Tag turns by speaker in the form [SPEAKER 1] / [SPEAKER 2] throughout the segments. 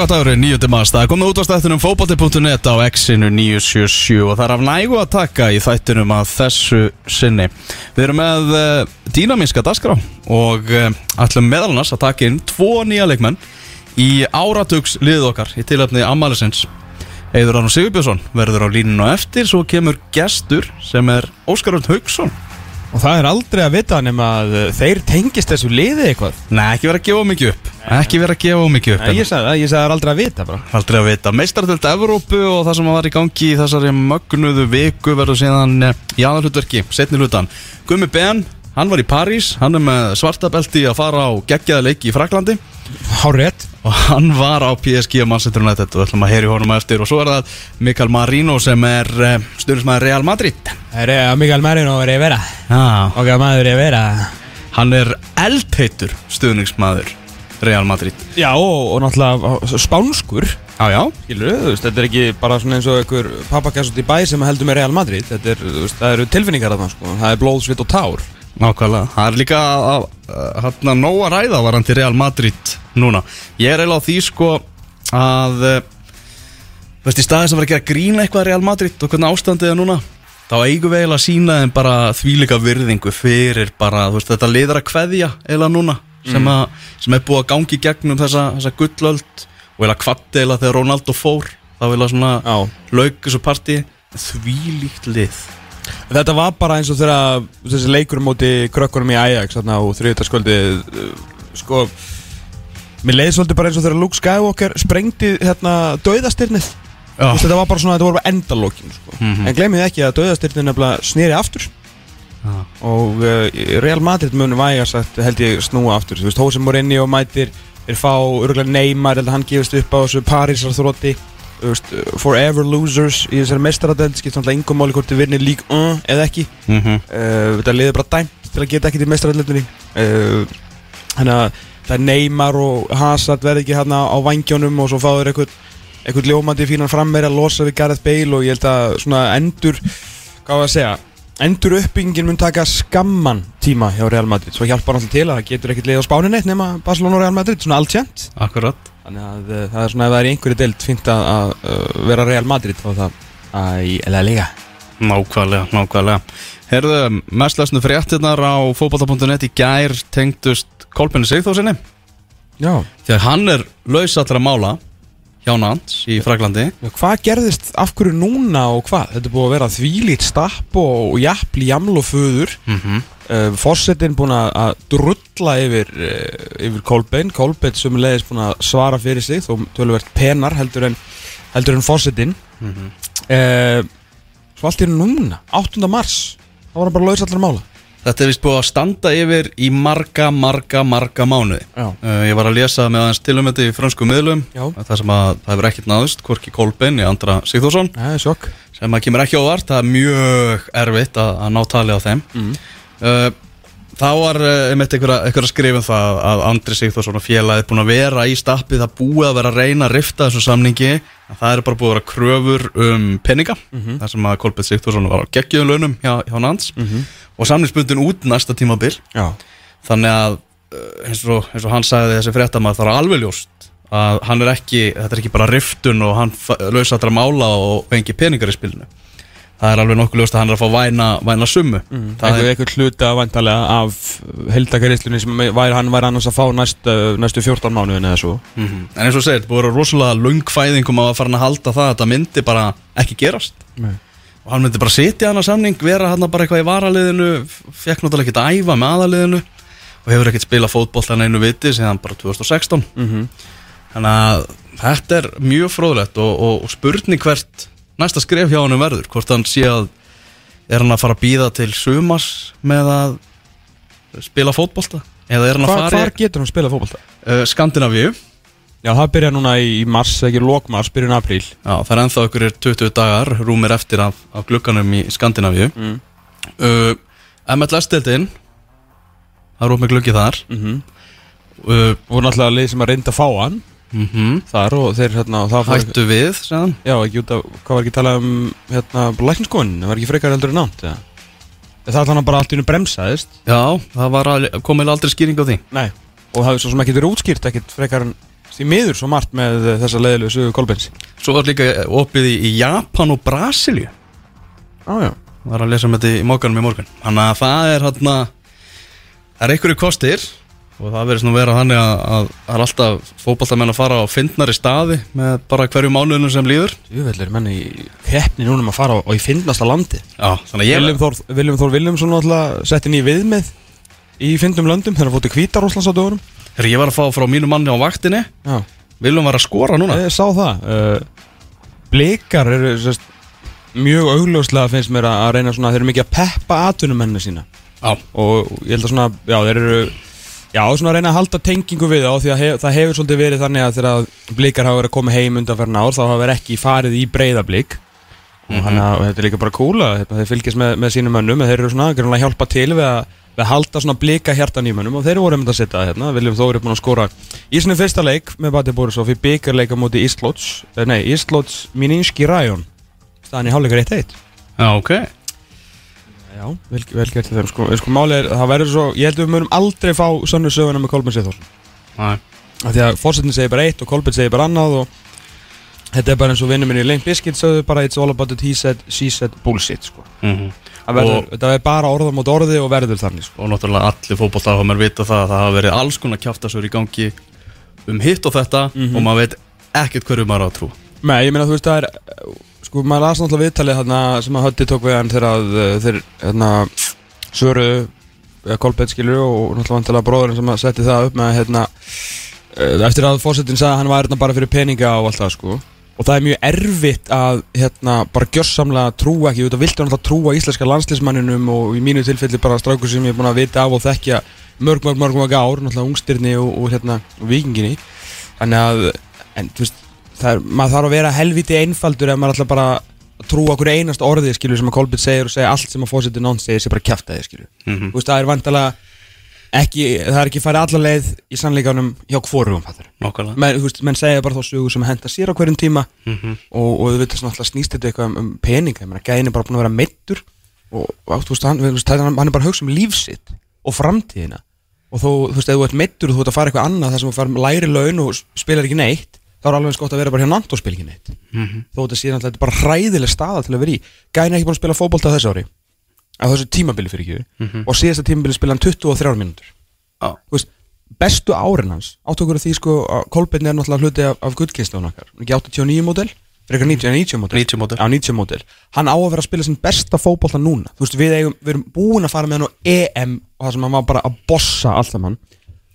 [SPEAKER 1] Lögadagur er 9. mars, það er komið út á stættunum fókbalti.net á X-inu 977 og það er af nægu að taka í þættunum að þessu sinni. Við erum með uh, dýnamíska dasgrá og uh, ætlum meðal annars að taka inn tvo nýja leikmenn í áratugs liðið okkar í tilöfni Amalisins. Eður Arnur Sigurbjörnsson verður á líninu og eftir, svo kemur gestur sem er Óskar Örn Haugsson.
[SPEAKER 2] Og það er aldrei að vita nema að uh, þeir tengist þessu liði eitthvað
[SPEAKER 1] Nei, ekki vera að gefa mikið upp. Ekki vera að gefa mikið upp.
[SPEAKER 2] Nei, ég sagði það, ég sagði það er aldrei að vita bara
[SPEAKER 1] Aldrei að vita. Meistartöld Evrópu og það sem var í gangi í þessari mögnuðu viku verður síðan eh, í aðalhutverki, setni hlutan. Gummi Ben, hann var í París, hann er með svartabelti að fara á geggjaða leiki í Fraklandi
[SPEAKER 2] Hárétt
[SPEAKER 1] og hann var á PSG Manchester United og við ætlum að heyri honum eftir. Og svo er það Mikael Marino sem er uh, stjórnismæður Real Madrid.
[SPEAKER 2] Er að Mikael Marino er að vera
[SPEAKER 1] Já.
[SPEAKER 2] Og að maður er að vera
[SPEAKER 1] Hann er eldheitur stuðningsmaður Real Madrid.
[SPEAKER 2] Já, og, og náttúrulega spánskur.
[SPEAKER 1] Já, já.
[SPEAKER 2] Skilur, þú veist, þetta er ekki bara svona eins og einhver pappakassut í bæ sem heldur með Real Madrid. Þetta er, veist, það eru tilfinningar að það, sko. Það er blóð, svit og tár
[SPEAKER 1] Nákvæmlega, það er líka að, að, að nóg að ræða varandi Real Madrid núna. Ég er eiginlega á því sko að eh, veist, í staðis að vera að gera grína eitthvað Real Madrid og hvernig ástandið er núna þá eigum við eiginlega að sína þeim bara þvílika virðingu fyrir bara þú veist, þetta liður að kveðja eiginlega núna sem, að, sem er búið að gangi gegnum þessa, þessa gullöld og eiginlega kvatti eiginlega þegar Ronaldo fór þá eiginlega svona lauk þessu partí. Þvílíkt lið
[SPEAKER 2] Þetta var bara eins og þegar þessi leikur móti krökkunum í Ajax þarna á þriðutaskvöldi sko mér leiði svolítið bara eins og þegar Luke Skywalker sprengdi hérna döðastyrnið
[SPEAKER 1] Já.
[SPEAKER 2] þetta var bara svona, þetta voru bara endalókin sko.
[SPEAKER 1] Mhm.
[SPEAKER 2] en glemið ekki að döðastyrnið nefnilega snýri aftur
[SPEAKER 1] Já.
[SPEAKER 2] og uh, Real Madrid væga sagt held ég snúa aftur þú veist, Hósi Morinni og mætir þeir fá örgulega Neymar, hann gefist upp á þessu Parísar þrótti veist, forever losers í þessari mestaradeld skipt náttúrulega yngum máli hvort þið vinni lík uh, eða ekki
[SPEAKER 1] mm -hmm.
[SPEAKER 2] uh, þetta liður bara dæmt til að geta ekkert í mestaradildinni uh, þannig að það er Neymar og Hazard verði ekki hérna á vangjónum og svo fáður eitthvað eitthvað ljómandi fínan frammeir að losa við Gareth Bale og ég held að svona endur hvað var að segja endur uppbyggingin mun taka skamman tíma hjá Real Madrid. Svo hjálpar náttúrulega til að það getur ekkert leið á spáni neitt nema Barcelona og Real Madrid, svona alltjent
[SPEAKER 1] Akkurat.
[SPEAKER 2] Þannig að uh, það er svona ef það er í einhverju deild fínt að, að uh, vera Real Madrid og það að í LA Liga.
[SPEAKER 1] Nákvæmlega, nákvæmlega. Herðu, mestlæsnu fréttinnar á fótbolta.net í gær tengdust Kolbjörn Sigþórsinni
[SPEAKER 2] Já.
[SPEAKER 1] Þegar hann er laus allra mála hjá Nantes í Fraklandi
[SPEAKER 2] Hvað gerðist af hverju núna og hvað? Þetta er búið að vera þvílít stapp og jafnli jaml og föður
[SPEAKER 1] mm -hmm.
[SPEAKER 2] uh, Forsetin búin að að drulla yfir, uh, yfir Kolbein Kolbein sem er leiðis búin að svara fyrir sig þó töluvert penar heldur en, heldur en forsetin uh, Svo allt er núna 8. mars þá var hann bara laus allar mála
[SPEAKER 1] Þetta er vist búið að standa yfir í marga, marga, marga mánuði. Uh, Ég var að lesa með aðeins tilum þetta í frönsku miðlum. Það sem að það hefur ekkert náðust Hvorki Kolbjörn í andra Sigþórsson. Sem að kemur ekki óvart, það er mjög erfitt að, að ná tali á þeim.
[SPEAKER 2] Mm.
[SPEAKER 1] uh, þá var uh, einmitt einhver að, að skrifa um það að Andri Sigþórsson og félagið búin að vera í stappið það búið að vera að reyna að rifta þessu samningi að það er bara búið að vera kröfur um peninga,
[SPEAKER 2] Mhm.
[SPEAKER 1] þar sem að Kolbjörn Sigþórsson var á geggjum launum hjá, hjá Nans
[SPEAKER 2] Mhm.
[SPEAKER 1] og samningsbundin út næsta tímabil
[SPEAKER 2] Já
[SPEAKER 1] þannig að uh, eins og, eins og hann sagði þessi fréttamaður það er alveg ljóst að hann er ekki, þetta er ekki bara riftun og hann lausa allra mála og engi peningar í spilinu það er alveg nokkuð ljóst að hann er að fá væna, væna summu
[SPEAKER 2] Mm.
[SPEAKER 1] það
[SPEAKER 2] Eitthvað,
[SPEAKER 1] er,
[SPEAKER 2] eitthvað hluta vantarlega af heldakaristlunni sem væri, hann væri annars að fá næstu, næstu 14 mánuðin eða svo
[SPEAKER 1] mm en eins og segir, það vera rosalega lungfæðingum að fara hann að halda það að þetta myndi bara ekki gerast
[SPEAKER 2] Nei.
[SPEAKER 1] og hann myndi bara sitja hann að samning vera hann bara eitthvað í varaliðinu fekk náttúrulega ekkert að æfa með aðaliðinu og hefur ekkert spilað fótbollan einu viti síðan bara 2016
[SPEAKER 2] mm -hmm.
[SPEAKER 1] Þannig að þetta er mjög fróðlegt og, og, og spurning hvert næsta skref hjá hann verður, hvort hann sé að er hann að fara að býða til sumars með að spila fótbolta? Eða er hann að fara
[SPEAKER 2] hvar getur hann spilað fótbolta?
[SPEAKER 1] í uh, Skandinavíu.
[SPEAKER 2] Já, það byrja núna í mars, ekki lókmars, byrjun apríl.
[SPEAKER 1] Já, það er ennþá ykkur 20 dagar rúmir eftir af, af glugganum í Skandinavíu.
[SPEAKER 2] Mm.
[SPEAKER 1] uh, MLS-deildin það er rúmir gluggi þar.
[SPEAKER 2] Mm -hmm.
[SPEAKER 1] uh,
[SPEAKER 2] Og náttúrulega leið sem að reynda að fá hann
[SPEAKER 1] mm
[SPEAKER 2] Þar og þeir hérna og það fór
[SPEAKER 1] Hættu við, segðan
[SPEAKER 2] Já, ekki út af, hvað var ekki talað um hérna, lækniskoðin, það var ekki frekar heldur en nátt ja. Það er þannig bara allt í hennu bremsaðist.
[SPEAKER 1] Já, það var að, komið aldrei skýring á því.
[SPEAKER 2] Nei Og það er svo sem ekki verið útskýrt, ekkert frekar en því miður svo margt með eh, þessa leiðilegu sögu Kolbens
[SPEAKER 1] Svo var líka opið í, í Japan og Brasilíu.
[SPEAKER 2] Ah, já.
[SPEAKER 1] Var að lesa um þetta í mókanum í morgun Þannig að það er hann Það er einhverju kostir Og það verður svona vera þannig að, að það er alltaf fótballtamenn að fara á fyndnari staði með bara hverju mánuðinu sem líður.
[SPEAKER 2] Júvellir menn í keppni núna um að fara á, á í fyndnasta landi.
[SPEAKER 1] Að
[SPEAKER 2] Viljum Þór, Viljum Viljumsson alltaf setti ný viðmið í fyndum löndum þegar hann fótti Kvítaróslands á dögunum.
[SPEAKER 1] Þegar ég var að fá frá mínu manni á vaktinni
[SPEAKER 2] Já,
[SPEAKER 1] Viljum var að skora núna.
[SPEAKER 2] Ég sá það uh, Blikar eru sest, mjög augljóslega finnst mér að að reyna svona þeir eru mikið að peppa atvinnumennina sína.
[SPEAKER 1] Já,
[SPEAKER 2] og ég held að svona, já já svona að reyna að halda tengingu við þá því að hef, það hefur svolítið verið þannig að þegar blikar hafa verið að koma heim undan ár þá hafa verið ekki farið í breyða blik. Mm -hmm. og þetta er líka bara cool að þeir fylgjast með, með sínum mönnum þeir eru svona að hjálpa til við að, við að halda svona blika hjartan í mönnum og þeir voru um þetta að setja hérna, Viljum Þóri er búin að skora í svona fyrsta leik með Bati Borisov í byggarleika múti Íslots nei, Íslots Mininski Ræjón staðan í hálfleikar 1-1
[SPEAKER 1] Já, ok
[SPEAKER 2] Já, vel, vel gert til þeim sko, sko málið er, það verður svo, ég held að við munum aldrei fá sönnu söguna með Kolbjörn Seyþórsson
[SPEAKER 1] Næ,
[SPEAKER 2] Því að fórsetin segir bara eitt og Kolbjörn segir bara annað og þetta er bara eins og vinnum minni í Lane Biscuit sögðu bara it's all about it, he said, she said, bullshit sko.
[SPEAKER 1] Mm
[SPEAKER 2] Það verður, þetta er bara orða mot orði og verður þannig sko.
[SPEAKER 1] Og náttúrulega allir fótballtafamær vita það að það hafa verið alls konar kjaftasur í gangi um hitt og þetta
[SPEAKER 2] Mhm.
[SPEAKER 1] og maður veit ekkert hverju maður á að trú
[SPEAKER 2] Nei, ég meina þú veist það er sko maður las náttúrulega viðtalið þarna sem að Hötti tók við hann þegar að uh, þeir hérna svöru eða Kolbett skilur og náttúrulega bróðurinn sem að setti það upp með hérna uh, eftir að fórsetin sagði að hann var hérna bara fyrir peninga og allt það sko. Og það er mjög erfitt að hérna bara gjörsamlega trúa ekki, þú veit að viltu náttúrulega trúa íslenska landslýsmanninum og í mínu tilfelli bara strákur sem ég er búin að vita af og þekkja mörg, mörg, mörg, mörg ár, náttúrulega ungstirni og, og hérna vikinginni þannig að, en þú veist er, maður þarf að vera helviti einfaldur ef maður ætla bara að trúa okkur einast orðið skilur sem að Kolbjörn segir og segja allt sem að fósiti nátt segir sé bara kjafta þig skilur.
[SPEAKER 1] Mhm.
[SPEAKER 2] þú veist það er vantalega ekki, það er ekki farið alla leið í sannleikanum hjá
[SPEAKER 1] Nákvæmlega.
[SPEAKER 2] Menn, menn segja bara þá sögur sem henda sér á hverjum tíma
[SPEAKER 1] Mhm.
[SPEAKER 2] og, og þú veit að snýst þetta eitthvað um, um peninga, gæðin er bara búin að vera meittur og, og veist, hann, veist, hann, er bara að hugsa um lífsitt og framtíðina. Og þú, þú veist, ef þú ert meittur og þú ert að fara eitthvað annað þar sem þú fara læri laun og spilar ekki neitt þá er alveg eins gott að vera bara hjá ekki neitt.
[SPEAKER 1] Mhm.
[SPEAKER 2] þó þetta sé náttúrulega bara hræðileg staða til að vera í. Gæðin er ekki búin að spila fótbolta þessu ári á þessu tímabili fyrir ekki.
[SPEAKER 1] Mhm.
[SPEAKER 2] og síðasta tímabili spila hann 23 mínútur. Veist, bestu árin hans áttu okkur að því sko að Kolbeinn er náttúrulega hluti af, af gullkynslun okkar. Ekki 89 módel, frekar 90, 90 módel.
[SPEAKER 1] 90 módel.
[SPEAKER 2] Já, 90 módel. Hann á að vera að spila sin besta fótbolta núna. Veist, við, eigum, við erum búin að fara með hann á EM og það sem hann var bara að bossa allt saman.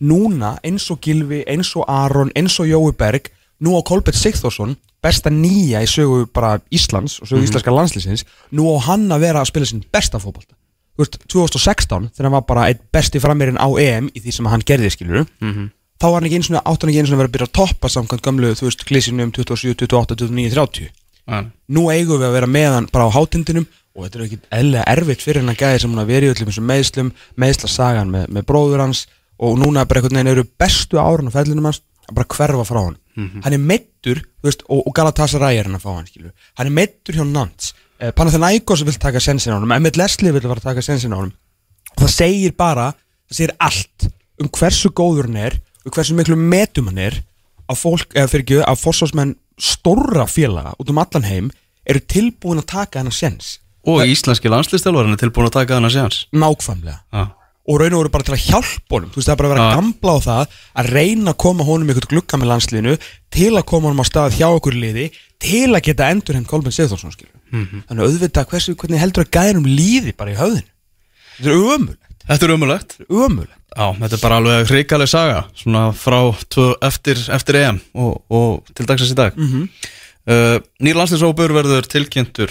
[SPEAKER 2] Núna eins og Gilvi, eins og Aron eins og Jói Berg, nú á Kolbeinn Sigþórsson besta nýja í sögu bara Íslands og sögu íslenska landslýsins nú á hann að vera að spila sin besta fótbolta þú veist, 2016 þegar hann var bara eitt besti frammeirinn á EM í því sem hann gerði skilur
[SPEAKER 1] Mhm.
[SPEAKER 2] þá var hann ekki eins og átt hann ekki eins og vera að byrja að toppa samkvæmt gamlu, þú veist, klísinu um 27, 28, 29, 30
[SPEAKER 1] Næ.
[SPEAKER 2] nú eigum við að vera með hann bara á hátindinum og þetta er ekki eðlega erfitt fyrir hann að gæði sem hún að vera í öllum þessum meðslum meðslasagan með, með bróður hans og núna bara einhvern veginn eru bestu árun á fellinum hans að bara hverfa frá hann hann er meittur, þú veist, og, og Galatasaray er hann að fá hann, skilju hann er meittur hjá Nants eh, Panathinaikos vil taka sensin á hann Emmett Leslie vil fara að taka sensin á hann og það segir bara, það segir allt um hversu góður hann er og hversu miklu metum hann er að fólk, eða fyrir ekki, að forsvarsmenn stórra félaga út um allan heim eru tilbúin að taka hennar sens.
[SPEAKER 1] Og íslenski landslistjálfarinn er tilbúin að taka þennan séans
[SPEAKER 2] nákvæmlega.
[SPEAKER 1] Já,
[SPEAKER 2] og raun og veru bara til að hjálpa honum þú veist það er bara að vera
[SPEAKER 1] Já.
[SPEAKER 2] að gambla á það að reyna að koma honum ykkur glugga með landsliðinu til að koma honum á stað hjá okkur liði til að geta endur henn Kolben Sigþórsson skilur
[SPEAKER 1] Mhm.
[SPEAKER 2] þannig auðvitað hversu, hvernig heldur að gæðinum líði bara í höfðinu þetta er ömulegt
[SPEAKER 1] Þetta er umulegt
[SPEAKER 2] ömulegt
[SPEAKER 1] Já, þetta er bara alveg hrikaleg saga Svona frá tvö, eftir, eftir EM og, og til dagsins í dag mm
[SPEAKER 2] Mhm.
[SPEAKER 1] uh, Nýr landslýsópur verður tilkynntur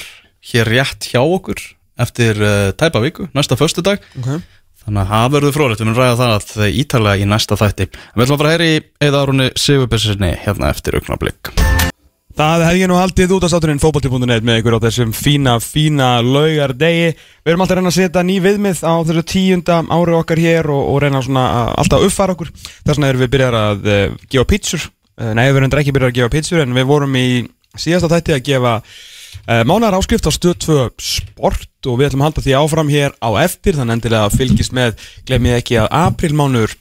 [SPEAKER 1] hér rétt hjá okkur eftir uh, tæpa viku, næsta föstudag
[SPEAKER 2] okay.
[SPEAKER 1] Þannig að það verður frólægt, við munum ræða það að það ítalega í næsta þætti. Við ætlum að fara að heyri eða árunni Sigurbjörnsinni hérna eftir augnablík.
[SPEAKER 2] Það hef ég nú haldið út á sáturinn fótbolti.net með ykkur á þessum fína, fína laugardegi. Við erum alltaf að reyna að setja ný viðmið á þessu tíunda ári okkar hér og, og reyna svona alltaf að uppfara okkur. Þess vegna erum við byrjar að uh, gefa pítsur. Uh, nei, við erum ekki byrjar að gefa pítsur en við vorum í síðasta þætti að gefa mánar áskrift á stöð 2 sport og við ætlum að halda því áfram hér á eftir þannig endilega að fylgist með, glemið ekki að aprilmánur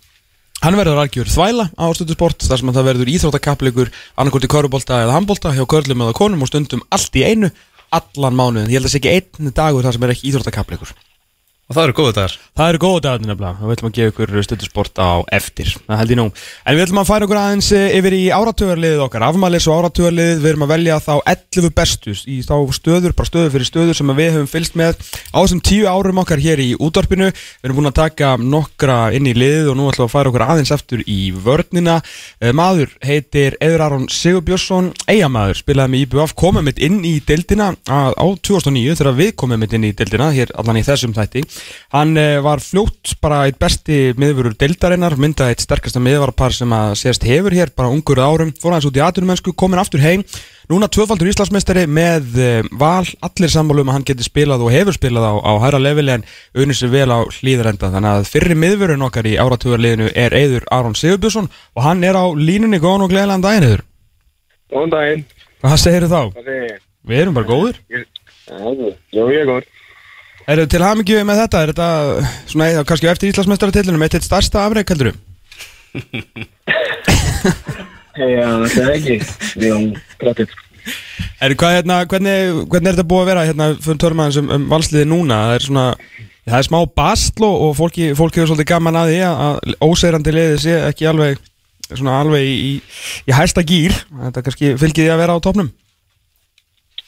[SPEAKER 2] Hann verður algjör þvæla á stundusport þar sem að það verður íþróttakappleikur annarkort í körubólta eða handbólta hjá körlum eða konum og stundum allt í einu allan mánuðin. Ég held að það sé ekki einn dagur þar sem er ekki íþróttakappleikur.
[SPEAKER 1] Og það eru góðu dagar.
[SPEAKER 2] Það eru góða dagarnir nefnilega. Við ætlum að gefa ykkur stundusport á eftir. Það held ég nú. En við ætlum að færa okkur aðeins eh, yfir í áratögarliðið okkar. Afmælis og áratögarliðið við erum að velja þá 11 bestus í þá stöður, bara stöður fyrir stöður sem við höfum fylst með á þessum 10 árum okkar hér í útvarpinu. Við erum búin að taka nokkra inn í liðið og nú ætlum að færa okkur aðeins eftir í vörnina. Eh, Maður heitir Eður Aron Sigurbjörnsson Eyjamaður, spilaði með IBF komið mitt inn í deildina á á 2009 þegar við komum mitt inn í deildina hér allan í þessum þætti Hann eh, var fljótt bara eitt besti miðvörur deildarinnar, myndaði eitt sterkasta miðvarpar sem að sést hefur hér bara ungur árum, fór aðeins út í atvinnumennsku, komin aftur heim Núna tvöfaldur Íslandsmeistari með eh, val, allir sammálu um að hann geti spilað og hefur spilað á, á hæra leveli en unni sér vel á hlýðarenda. Þannig að fyrri miðvörun okkar í áratugarliðinu er Eiður Aron Sigurbjörnsson og hann er á línunni góðan og gleðilegan daginn Eiður.
[SPEAKER 3] Góðan daginn.
[SPEAKER 2] Hvað segir þá?
[SPEAKER 3] Segir ég?
[SPEAKER 2] Við erum bara góður.
[SPEAKER 3] Já, ég er góður.
[SPEAKER 2] Eru til hamingju með þetta? Er þetta svona eða kannski eftir Íslandsmeistaratillunum eitt eitt starsta afreik heldur
[SPEAKER 3] Já, það er ekki. Við erum grættið.
[SPEAKER 2] Er, hvað, hérna, hvernig, hvernig er þetta búið að vera hérna fyrir törmaðins um, um valsliði núna? Það er svona, það er smá bastl og, fólki, fólki hefur svolítið gaman að því að, óseirandi liðið sé ekki alveg svona alveg í, í, í hæsta gýr þetta kannski fylgir því að vera á topnum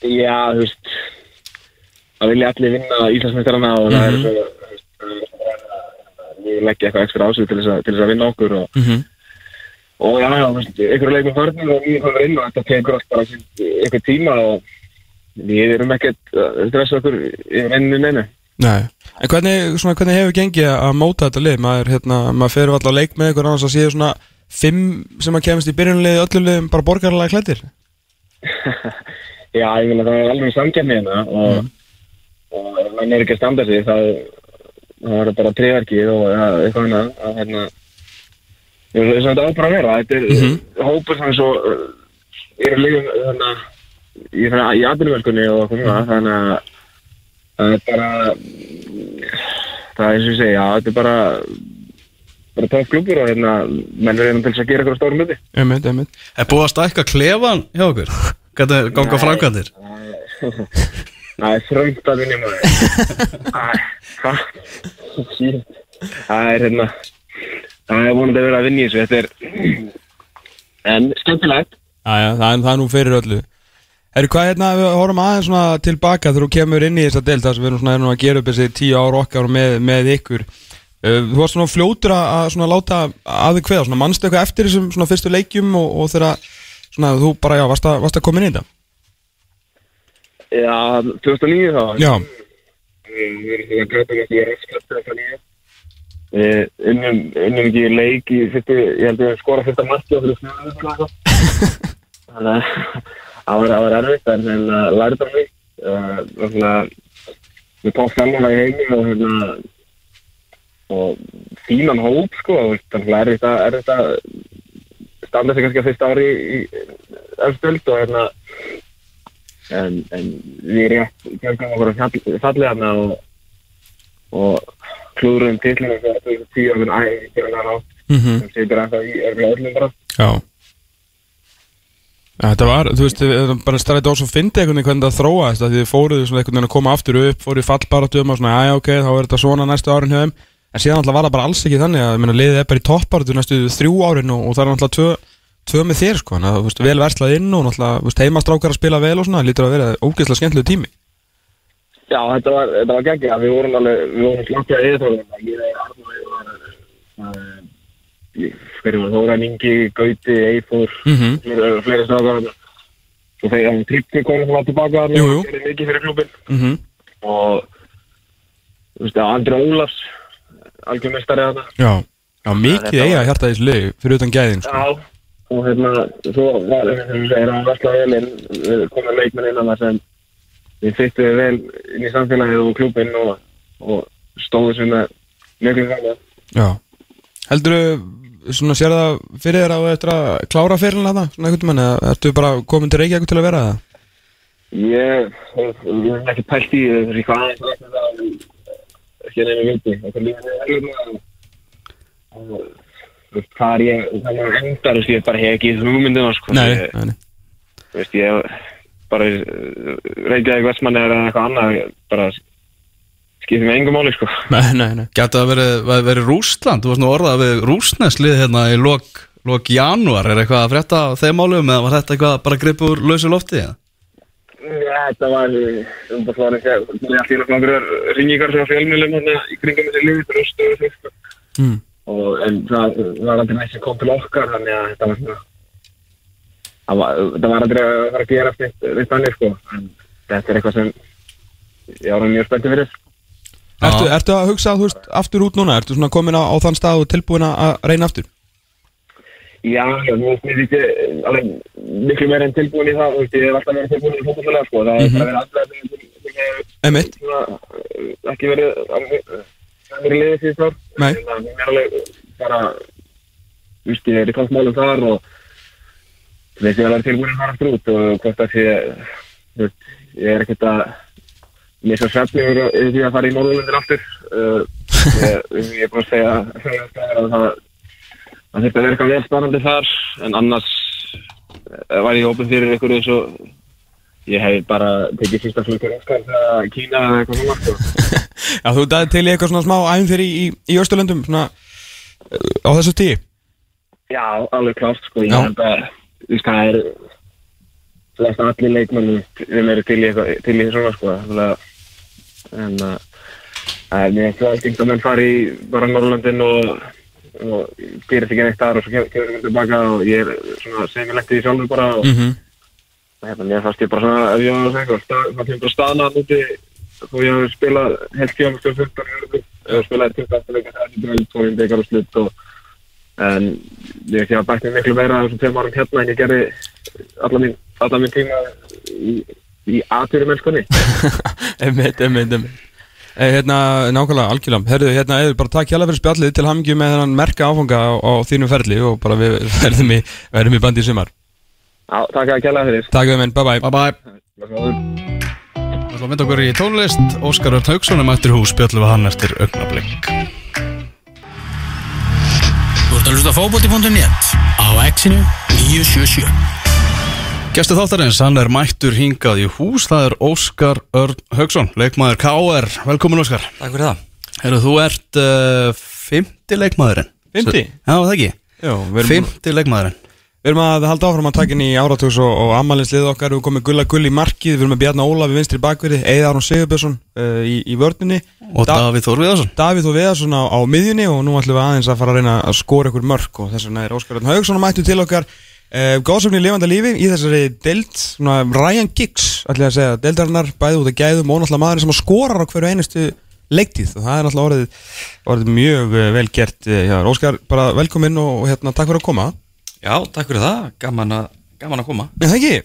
[SPEAKER 3] Já, þú veist, það vilja allir vinna Íslandsmeistarana og þú veist, það er svo- ég leggja eitthvað ekstra ásvið til þess að, að vinna okkur og,
[SPEAKER 2] mm -hmm.
[SPEAKER 3] og já, já, ykkur leikum förnum og við komum inn og þetta tekur allt bara ykkur tíma og við erum ekkert að stressa okkur yfir enninu neina.
[SPEAKER 2] Nei, en hvernig, svona, hvernig hefur gengið að móta þetta lið? Maður, hérna, maður fer alltaf að leik með ykkur annars að séu svona fimm sem að kemast í byrjunliði öllum liðum bara borgarlega klættir
[SPEAKER 3] Já, ég meina það er alveg samkefni hérna og, og ef mann er ekki að standa sig þá er það bara triðverkið og ja, eitthvað annað. Að hérna ég veist þess að þetta á bara að vera. Þetta er
[SPEAKER 2] Mhm.
[SPEAKER 3] hópur sem er svo uh, eru lífum hérna í, í atvinnuverkunni og eitthvað svona. Þannig að það er bara það er eins og ég segja, þetta er bara bara tók klubur og hérna menn er hérna til þess að gera eitthvað stórum myndi
[SPEAKER 2] Einmitt, einmitt.
[SPEAKER 1] Er búið að stækka klefan hjá okkur? Hvernig ganga framkvæmdir?
[SPEAKER 3] Það er þröngt að vinna maður. Það er hérna, það er vonandi að vera að vinna í þessu. Þetta er, en skemmtilegt.
[SPEAKER 2] Æja, það, er- það er nú fyrir öllu Herru, hvað hérna, við horfum aðeins svona tilbaka þegar þú kemur inn í þessa deild þar sem við erum svona erum að gera upp þessi tíu ár okkar með, með ykkur Þú varst svona fljótur að, að svona láta að þig kveða, svona mannstu eitthvað eftir þessum svona fyrstu leikjum og, og þegar svona þú bara, já, varst að, varst að koma inn í þetta
[SPEAKER 3] Já, 2009 þá.
[SPEAKER 2] Já,
[SPEAKER 3] Við erum að með því að reyskast 2009. Við unnum, ekki leik í fyrstu, ég held að við skora fyrsta marki á fyrir fjóðum. Þannig að það var, það erfitt, en hérna lærið það mig. Uh, svona, við tók saman í heimi og hérna og fínan hóp sko þannig að erfitt að, erfitt að standa sig kannski að fyrsta ári í öfstöld og hérna en, en við rétt fjölgum okkur fallið hana og, og klúðurum tillinu þegar það er tíu okkur æg fyrir hann á.
[SPEAKER 2] Mhm,
[SPEAKER 3] sem situr ennþá í örgulega öllum bara.
[SPEAKER 2] Já. Þetta var, þú veist, bara stræði ós og fyndi einhvern veginn hvernig það þróaðist að þið fóruðu svona einhvern veginn að koma aftur upp, fóruðu fallbaratum og svona, já, ok, þá er þetta svona næstu árin þeim. En síðan alltaf var það bara alls ekki þannig að, liðið er bara í topparatu næstu þrjú árin og, og það er alltaf tvö, tvö með þér, sko, þannig að, vel verslað inn og náttúrulega, heimastrákar að spila vel og svona, það lítur að vera ógeðslega skemmtilegu tími.
[SPEAKER 3] Já, þetta var, þetta var geggja, við vorum alveg, við vorum slappið að eðitólum ég er og fyrir var Þóran Ingi, Gauti, Eifur
[SPEAKER 2] Mhm.
[SPEAKER 3] fleiri, fleiri strákar. Svo þegar hann trippti konum var tilbaka og gerði mikið fyrir klubin
[SPEAKER 2] -hmm.
[SPEAKER 3] og Andri Ólafs algjör mestari þarna.
[SPEAKER 2] Já, já, mikið eiga þessu liði, fyrir utan gæðin, sko.
[SPEAKER 3] Já, og hérna, svo var, og þú hann verslaði vel við komum leikmenn innan það sem við fyttum vel inn í samfélagið og klubinn og, og stóðu sem með mjög gæða.
[SPEAKER 2] Já Heldur svona sér það fyrir þér á eftir að klára fyrirlega það, svona einhvern veginn, eða ertu bara komin til Reykjavík til að vera það?
[SPEAKER 3] Ég, ég hef ekki pælt í þessi hvað rækna það, ekki viti, okkur lífið er erfið og þú veist, hvað er ég, hvað er endar, ég bara hef ekki hugmyndina, sko.
[SPEAKER 2] Nei,
[SPEAKER 3] Ég,
[SPEAKER 2] nei,
[SPEAKER 3] veist, ég bara Reykjavík Vestmanni eða eitthvað annað, bara skiptir mig engum máli, sko.
[SPEAKER 2] Nei, nei, nei.
[SPEAKER 1] Gæti það verið, verið Rústland, þú varst nú orðað við Rústneslið hérna í lok, lok janúar, er eitthvað að frétta af þeim málum eða var þetta eitthvað bara gripið úr lausu lofti? eða?
[SPEAKER 3] Þetta var um sér, það er allir nokkur ringingar sem fjölmjölum hann í kringum þessi bröstu og þessu, sko.
[SPEAKER 2] Mm.
[SPEAKER 3] Og, en það var aldrei næst sem kom til okkar, þannig að þetta var svona, það var, þetta var aldrei að fara að gera eftir þannig, sko. En þetta er eitthvað sem ég ára mjög spenntið fyrir.
[SPEAKER 2] Ertu, ertu að hugsa, þú veist, aftur út núna? Ertu svona komin á, á þann stað og tilbúin að reyna aftur?
[SPEAKER 3] Já, já, mér finnst mér ekki alveg miklu meira en tilbúin í það, þú veist, ég hef alltaf verið tilbúin í fótballfélag, sko. Það er bara verið alltaf uh, ekki verið að það verið liðið síðust ár. Það er alveg bara, veist, ég er í toppmálum þar og veist, ég er alveg tilbúin að fara aftur út og hvort að veist, ég er ekkert að missa svefni yfir því að fara í Norðurlundir aftur. Uh, ég, er búin að segja, að það það að vera eitthvað vel spennandi þar en annars eh, var ég opið fyrir ykkur eins og ég hef bara tekið fyrsta flugur Óskar þegar Kína eða eitthvað svona sko.
[SPEAKER 2] Já, þú dæði til í eitthvað svona smá æfum fyrir í, í, Östurlöndum, svona uh, á þessu tíu?
[SPEAKER 3] Já, alveg klárt sko. ég held að þú veist hvað er flest allir leikmenn við meiri til í í svona sko. Að- en að að mér finnst það stingt að menn fari bara Norrlandin og og gerist ekki neitt þar og svo kemur við tilbaka og ég er svona semilegt í því sjálfur bara og
[SPEAKER 2] Mm -hmm.
[SPEAKER 3] Hérna, mér fannst ég bara svona, ef ég var að segja eitthvað, það kemur bara staðna að núti þó ég hef spilað heilt tíma með 15 jörgur, eða spilaði 28 leikar, það er bara tóin dekar og slutt og en ég hafa bætt mér miklu meira þessum tveim árum hérna en ég gerði alla mín, alla mín tíma í, í aðtýri mennskunni.
[SPEAKER 2] Emitt, emitt, emitt. Eh, hérna, nákvæmlega, algjörlega. Herðu, hérna, eða bara takk hjálpa fyrir spjallið til hamingju með þennan merka áfanga á, á þínu ferli og bara við verðum í, verðum í bandi í sumar.
[SPEAKER 3] Takk að kella fyrir.
[SPEAKER 2] Takk við minn, bye bye.
[SPEAKER 1] Bye bye Það mynda okkur í tónlist. Óskar Örn Haugsson er mættur í hús Bjöllu við hann eftir augnablink
[SPEAKER 4] Þú ert að hlusta á fótbolti.net á exinu 977
[SPEAKER 1] Gæstu þáttarins, hann er mættur hingað í hús. Það er Óskar Örn Haugsson Leikmaður KR, velkomin Óskar.
[SPEAKER 5] Takk fyrir það.
[SPEAKER 1] Herru, þú ert uh, fymti leikmaðurinn.
[SPEAKER 2] Fimmti?
[SPEAKER 1] Já, það ekki?
[SPEAKER 2] Já, við erum,
[SPEAKER 1] Fymti leikmaðurinn
[SPEAKER 2] við erum að halda áfram að taka inn í áratugs og, og ammaliðslið okkar, við erum komið gulla gull í markið, við erum með Bjarnar Óla við vinstri bakverði, Eða Aron Sigurbjörnsson uh, í, í vörninni,
[SPEAKER 1] Og
[SPEAKER 2] Da-
[SPEAKER 1] Davíð Þór Viðarsson.
[SPEAKER 2] Davíð og Veðarsson á, á miðjunni og nú ætlum við aðeins að fara að reyna að skora ykkur mörk og þess vegna er Óskar Örn Haugsson mættu til okkar. Uh, góðsögn í lifanda lífi í þessari deild, svona Ryan Giggs ætlum ég að segja, deildarinnar bæði út að gæðum og náttúrulega maðurinn sem að skorar á hverju einustu leiktíð. Og það er náttúrulega orðið, orðið mjög uh, vel gert hjá. Óskar, bara velkomin og, og hérna, takk fyrir að koma
[SPEAKER 5] Já, takk fyrir það, gaman að, gaman að koma.
[SPEAKER 2] En það ekki,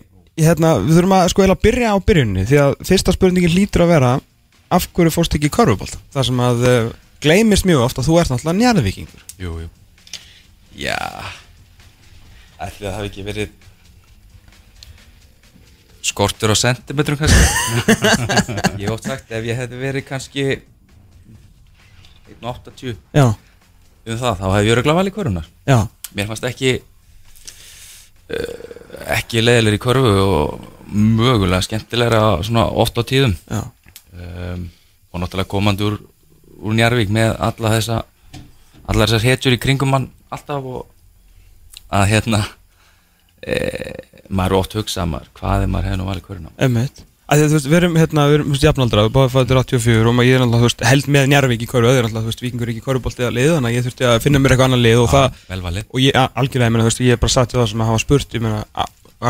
[SPEAKER 2] hérna, við þurfum að sko eiginlega byrja á byrjunni því að fyrsta spurningin hlýtur að vera af hverju fórst ekki í körfubólt það sem að uh, gleymist mjög oft að þú ert náttúrulega njarðvíkingur.
[SPEAKER 5] Jú, jú. Já. Ætli það hafi ekki verið Skortur á sentimetrum kannski? Ég hef oft sagt ef ég hefði verið kannski 1.80
[SPEAKER 2] Já,
[SPEAKER 5] um það, þá hefði ég verið glávalið korunar
[SPEAKER 2] já,
[SPEAKER 5] Mér fannst ekki ekki leiðilegri í korfu og mögulega skemmtilegra svona oft á tíðum. Um, og náttúrulega komandi úr, úr Njarvík með alla þessa allar þessar hetjur í kringum mann alltaf og að hérna e, maður er oft hugsað maður hvað er maður hefði nú valið hverjum
[SPEAKER 2] Emmett Þú veist, við erum hérna, við erum, þú veist, jafnaldra, við báðum fættur 84 og maður ég er náttúrulega, þú veist, held með Njarvík í körfu, öður náttúrulega, þú veist, vikingur ekki í körfubolti að lið, þannig að ég þurfti að finna mér eitthvað annað lið og það, og ég, algjörlega, ég meina, þú veist, ég bara satt við það sem að hafa spurt, ég meina,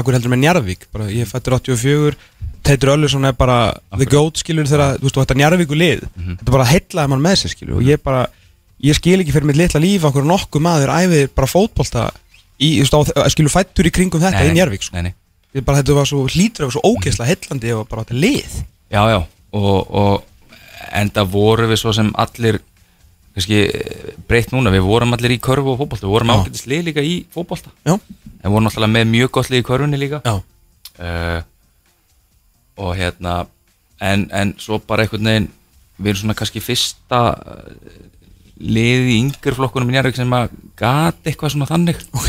[SPEAKER 2] akkur heldur með Njarvík, bara, ég fættur 84, Teitur Öllusson er bara the goat, skilur, þegar, þú veist, og þetta Njarvíku lið, og ég bara, þetta var svo hlýtur, var svo ógeðslega heillandi og bara þetta lið.
[SPEAKER 5] Já, já, og, og enda voru við svo sem allir kannski breytt núna, við vorum allir í körfu og fótbolta, við vorum ágætis lið líka í fótbolta.
[SPEAKER 2] Já,
[SPEAKER 5] en vorum náttúrulega með mjög gott lið í körfunni líka. Uh, og hérna en, en svo bara einhvern veginn við erum svona kannski fyrsta uh, lið í yngur flokkunum í Njárvík sem að gat eitthvað svona þannig.
[SPEAKER 2] Ok.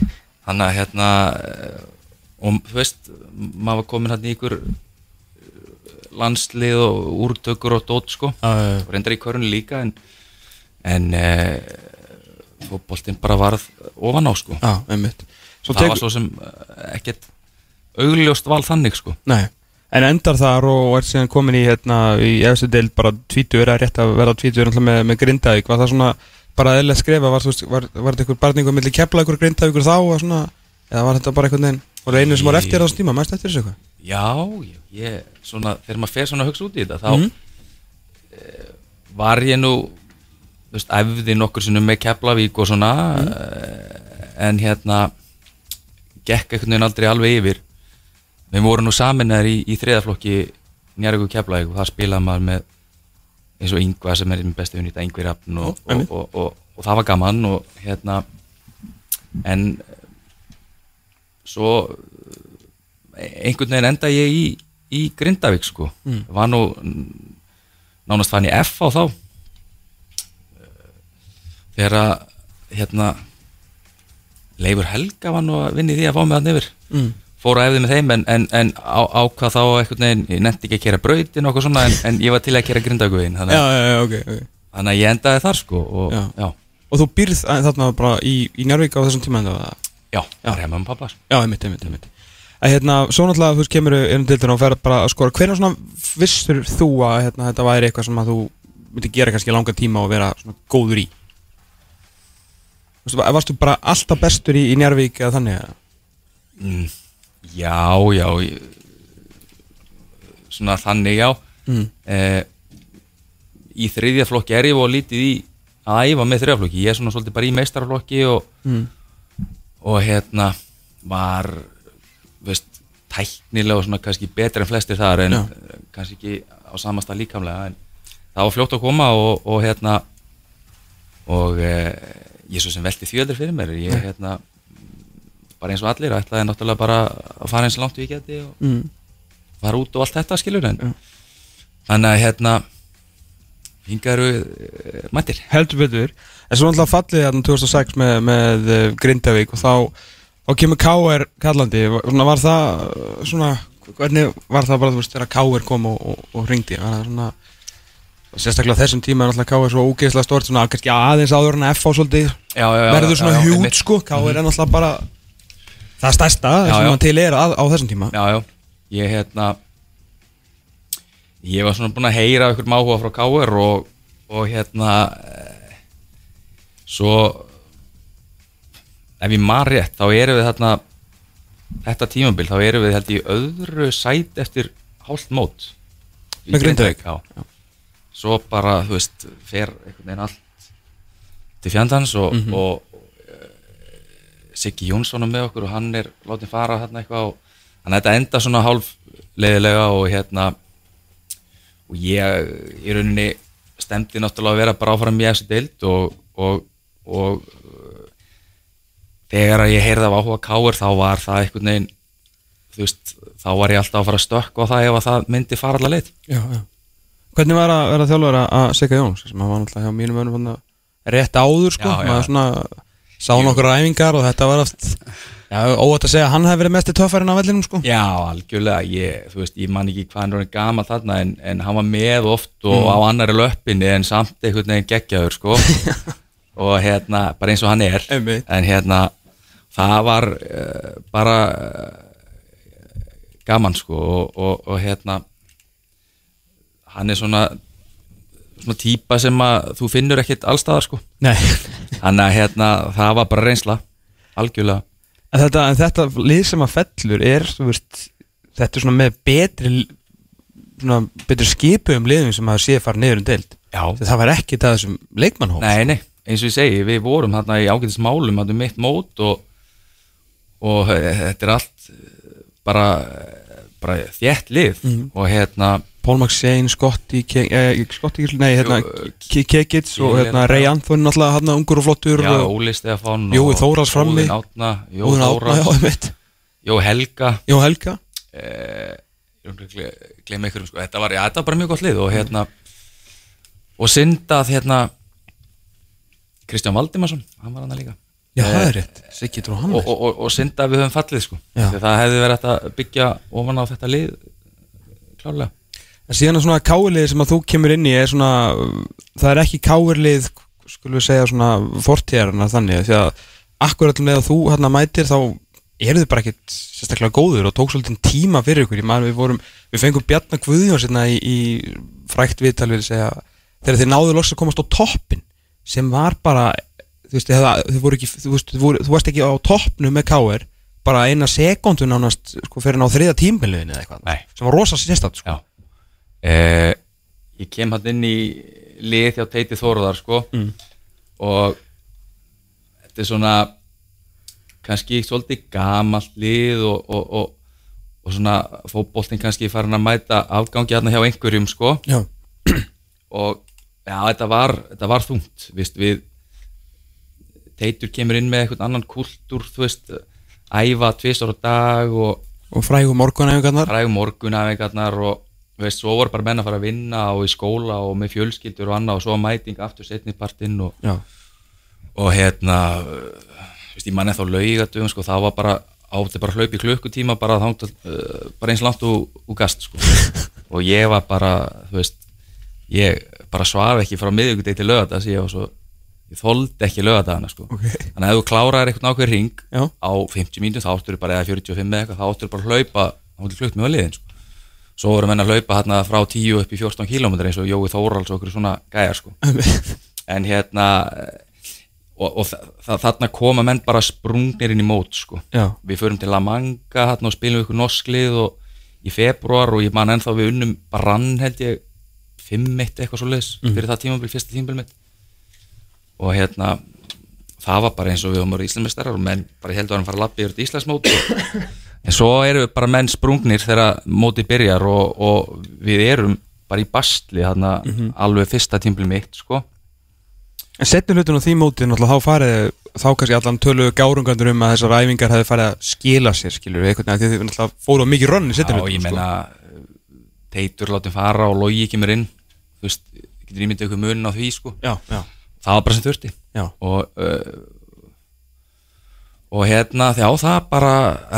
[SPEAKER 5] Þannig að hérna eh, og þú veist, maður var komin hérna í ykkur eh, landslið og úrtökur og dót sko. Og reyndar í körunni líka en, en e, fótboltinn bara varð ofan á sko.
[SPEAKER 2] Svo
[SPEAKER 5] það
[SPEAKER 2] tek-
[SPEAKER 5] var svo sem eh, ekkert augljóst val þannig sko.
[SPEAKER 2] Nei, en endar þar og er síðan komin í hérna í efstu deild bara tvítur, er rétt að verða tvítur með, með Grindavík, var það svona bara eðlilega skrefa, var, var, var þetta einhver barningur milli kepla ykkur Grindavíkur þá svona, eða var þetta bara einhvern veginn og einu sem var eftir á þessum tíma, mæst eftir þessu eitthvað
[SPEAKER 5] já, ég, svona, þegar maður fer svona að hugsa út í þetta þá mm. var ég nú þú veist, æfði nokkur sinnum með Keflavík og svona mm. en hérna gekk einhvern veginn aldrei alveg yfir við vorum nú saminnar í, í þriðaflokki og Keflavík og það spilaði maður með eins og Yngvar sem er minn besti unni þetta Yngvar Rafn og, og, og, og það var gaman og hérna en svo einhvern veginn enda ég í, í Grindavík sko
[SPEAKER 2] Mm.
[SPEAKER 5] var nú nánast fann ég F á þá Eh, þegar að hérna Leifur Helga var nú að vinna í því að fá mig að nefnir
[SPEAKER 2] mm.
[SPEAKER 5] fór að efði með þeim en, en, en á, ákvað þá einhvern veginn, ég nefndi ekki að kera brautin og okkur svona en, en ég var til að kera Grindavíkvegin
[SPEAKER 2] Já,
[SPEAKER 5] þannig, að-
[SPEAKER 2] já, já, ok, ok
[SPEAKER 5] þannig að ég endaði þar sko og
[SPEAKER 2] Já.
[SPEAKER 5] já,
[SPEAKER 2] Og þú býrð að- þarna bara í, í Njárvík á þessum tíma enda það
[SPEAKER 5] já, já. var heima með pappa sko.
[SPEAKER 2] Já, einmitt, einmitt, einmitt að hérna, svo náttúrulega þú veist, kemur inn til og fer bara að skora, hvernig svona vissur þú að hérna, þetta væri eitthvað sem að þú myndi gera kannski langan tíma og vera svona góður í va- varstu bara alltaf bestur í, í Njarvík eða þannig
[SPEAKER 5] mm, já, já ég, svona þannig já
[SPEAKER 2] Mm.
[SPEAKER 5] eh, í þriðja flokki er ég og lítið í að æfa með þriðja flokki ég er svona svolítið bara í meistaraflokki og,
[SPEAKER 2] Mm.
[SPEAKER 5] Og hérna var veist, tæknilega og svona kannski betri en flestir þar en
[SPEAKER 2] Já.
[SPEAKER 5] kannski ekki á samasta líkamlega en það var fljótt að koma og, og hérna og eh, ég er svo sem því aldrei fyrir mér ég hérna bara eins og allir ætlaði náttúrulega bara að fara eins langt ég geti og
[SPEAKER 2] Mm.
[SPEAKER 5] fara út og allt þetta skilur en
[SPEAKER 2] Já.
[SPEAKER 5] þannig að hérna hinga eru uh, mættir
[SPEAKER 2] heldur betur en svo náttúrulega fallið hérna 2006 með, með uh, Grindavík og þá, þá kemur K.R. kallandi var, svona, var það uh, svona, hvernig var það bara þú veist þegar K.R. kom og, og, og ringdi var það svona sérstaklega þessum tíma er náttúrulega K.R. svo ógeðslega stort svona kannski aðeins áður en F á svolítið verður svona hjút sko K.R. er náttúrulega bara það stærsta sem hann til er að, á þessum tíma
[SPEAKER 5] já, já, ég hérna ég var svona búinn að heyra ykkur máhuga frá Káur og, og hérna eh, svo ef ég maður rétt þá erum við þarna þetta tímabil, þá erum við held í öðru sæt eftir hálft mót
[SPEAKER 2] Með Grindavík?
[SPEAKER 5] svo bara, þú veist, fer einhvern veginn allt til fjandans og,
[SPEAKER 2] Mhm.
[SPEAKER 5] og, og uh, Siggi Jónsson er með okkur og hann er látið fara þarna eitthvað og þannig að þetta enda svona hálf leiðilega og hérna og ég í rauninni stemdi náttúrulega að vera bara áfram í þessu deild og, og, og uh, þegar að ég heyrði af áhuga káir þá var það einhvern veginn þú veist, þá var ég alltaf að fara að stökka á það ef að það myndi fara allar leið
[SPEAKER 2] já, já. hvernig var að vera þjálfur að Sigga Jóns sem hann var náttúrulega hjá mínum önum rétt áður sko
[SPEAKER 5] já.
[SPEAKER 2] maður svona sá nokkur ræfingar og þetta var oft óvægt að segja að hann hefði verið mest í töffarinn á vellinum sko.
[SPEAKER 5] Já, algjörlega, ég, veist, ég man ekki hvað hann er gamall þarna en, en hann var með oft og á annari löppinni en samt einhvern veginn geggjaður, sko. Og hérna, bara eins og hann er.
[SPEAKER 2] Einmitt.
[SPEAKER 5] en hérna, það var uh, bara uh, gaman, sko. Og, og, og hérna hann er svona svona típa sem að þú finnur ekkit allstaðar, sko. Þannig að hérna, það var bara reynsla algjörlega.
[SPEAKER 2] En, þetta, en þetta lið sem að fellur er veist, þetta er svona með betri svona betri skipu um liðum sem að sé fara niður um deild. Það var ekki það þessum leikmannhóf
[SPEAKER 5] Nei, nei, eins og ég segi, við vorum þarna í ágætis málum, þarna um mitt mót og, og eh, þetta er allt eh, bara, bara þétt lið.
[SPEAKER 2] Mhm.
[SPEAKER 5] og hérna,
[SPEAKER 2] Paul McShane, Scotty eh, Scotty, nei, hérna Ke- Kekits og
[SPEAKER 5] Gillian
[SPEAKER 2] hérna Ray. Anthony náttúrulega hann ungur og flottur
[SPEAKER 5] já, Óli Stefán
[SPEAKER 2] Jói
[SPEAKER 5] og
[SPEAKER 2] Þórhals frammi.
[SPEAKER 5] Óðinn Átna, Jó
[SPEAKER 2] Óðinn Árna, já,
[SPEAKER 5] Þórhals,
[SPEAKER 2] einmitt.
[SPEAKER 5] Jó Helga.
[SPEAKER 2] Jó Helga.
[SPEAKER 5] Eh, glem einhverjum sko, þetta var, já, þetta var bara mjög gott lið og hérna og syndað hérna Kristján Valdimarsson, hann var hann líka.
[SPEAKER 2] Já, það
[SPEAKER 5] Eh,
[SPEAKER 2] er rétt, Siggi Dró
[SPEAKER 5] og,
[SPEAKER 2] Hannes
[SPEAKER 5] og, og, og synda að við höfum fallið sko. Það hefði verið að byggja ofan á þetta lið klárlega
[SPEAKER 2] En síðan svona káirlið sem að þú kemur inn í er svona, það er ekki káirlið skulum við segja svona fortíðarna þannig því að akkurat með að þú hérna mætir þá eru þið bara ekkit sérstaklega góður og tók svolítið tíma fyrir ykkur, ég man við vorum við fengum Bjarnar Guðjón sérna í, í frækt viðtal við segja þegar þið náðu loks að komast á toppin sem var bara þú veist, þið voru ekki, þú, veist, þú varst ekki á toppnu með káir bara eina sekundu nánast sko, fyrir ná þriða tímbiliðin
[SPEAKER 5] eh, Ég kem hann inn í lið hjá Teiti Þóruðar sko
[SPEAKER 2] Mm.
[SPEAKER 5] og þetta er svona kannski svolítið gamalt lið og, og, og, og svona fótboltinn kannski farin að mæta afgangi hérna hjá einhverjum sko
[SPEAKER 2] Já.
[SPEAKER 5] og já, þetta var, þetta var þungt vist, við Teitur kemur inn með eitthvað annan kultúr þú veist, æfa tvisar á dag og
[SPEAKER 2] og frægum morgunæfingarnar
[SPEAKER 5] frægum morgunæfingarnar og veist, svo voru bara menn að fara að vinna og í skóla og með fjölskyldur og annað og svo mæting aftur setnipartinn og, og hérna veist, ég man eða þá laugatum sko, það var bara átti bara hlaup í klukkutíma bara, þátt, uh, bara eins langt úr, úr gast sko. og ég var bara þú veist, ég bara svaf ekki frá miðugudegi til lögadags ég var svo, ég þoldi ekki lögadagana sko.
[SPEAKER 2] Ok.
[SPEAKER 5] þannig að ef þú kláraðir eitthvað ákveð ring
[SPEAKER 2] Já.
[SPEAKER 5] á 50 mínútur þá áttur bara eða 45 eða eitthvað, þá áttur bara að hlaupa þá áttur flugt með að liðin sko. Svo voru menn að hlaupa hérna frá 10 upp í 14 km eins og Jói Þórals og okkur svona gæjar sko. en hérna og, og þa þarna koma menn bara sprungnir inn í mót sko.
[SPEAKER 2] Já.
[SPEAKER 5] við förum til La Manga hérna, og spilum ykkur norsklið og í februar og ég man ennþá við unnum brann held ég 5-1 eitthvað svo leis fyrir það tímabil, fyrsta tímabil mitt og hérna það var bara eins og við höfum verið íslensmestarar og menn bara heldur að hann fara að lappa yfir þetta Íslandsmót og, en svo eru við bara menn sprungnir þegar mótið byrjar og, og við erum bara í bastli hérna alveg fyrsta tímabil mitt sko.
[SPEAKER 2] En setni hlutin á því móti náttúrulega þá farið þá kannski allan töluðu gárungandur um að þessar æfingar hefði farið að skila sér skilur við veginn því þið náttúrulega fóru á mikið rönn í setni
[SPEAKER 5] Já, ég menna Teitur látum fara og logi kemur inn þú veist, getur ímyndið ykkur munin á því sko.
[SPEAKER 2] Já, já,
[SPEAKER 5] það var bara sem þurfti. Og uh, og hérna já það bara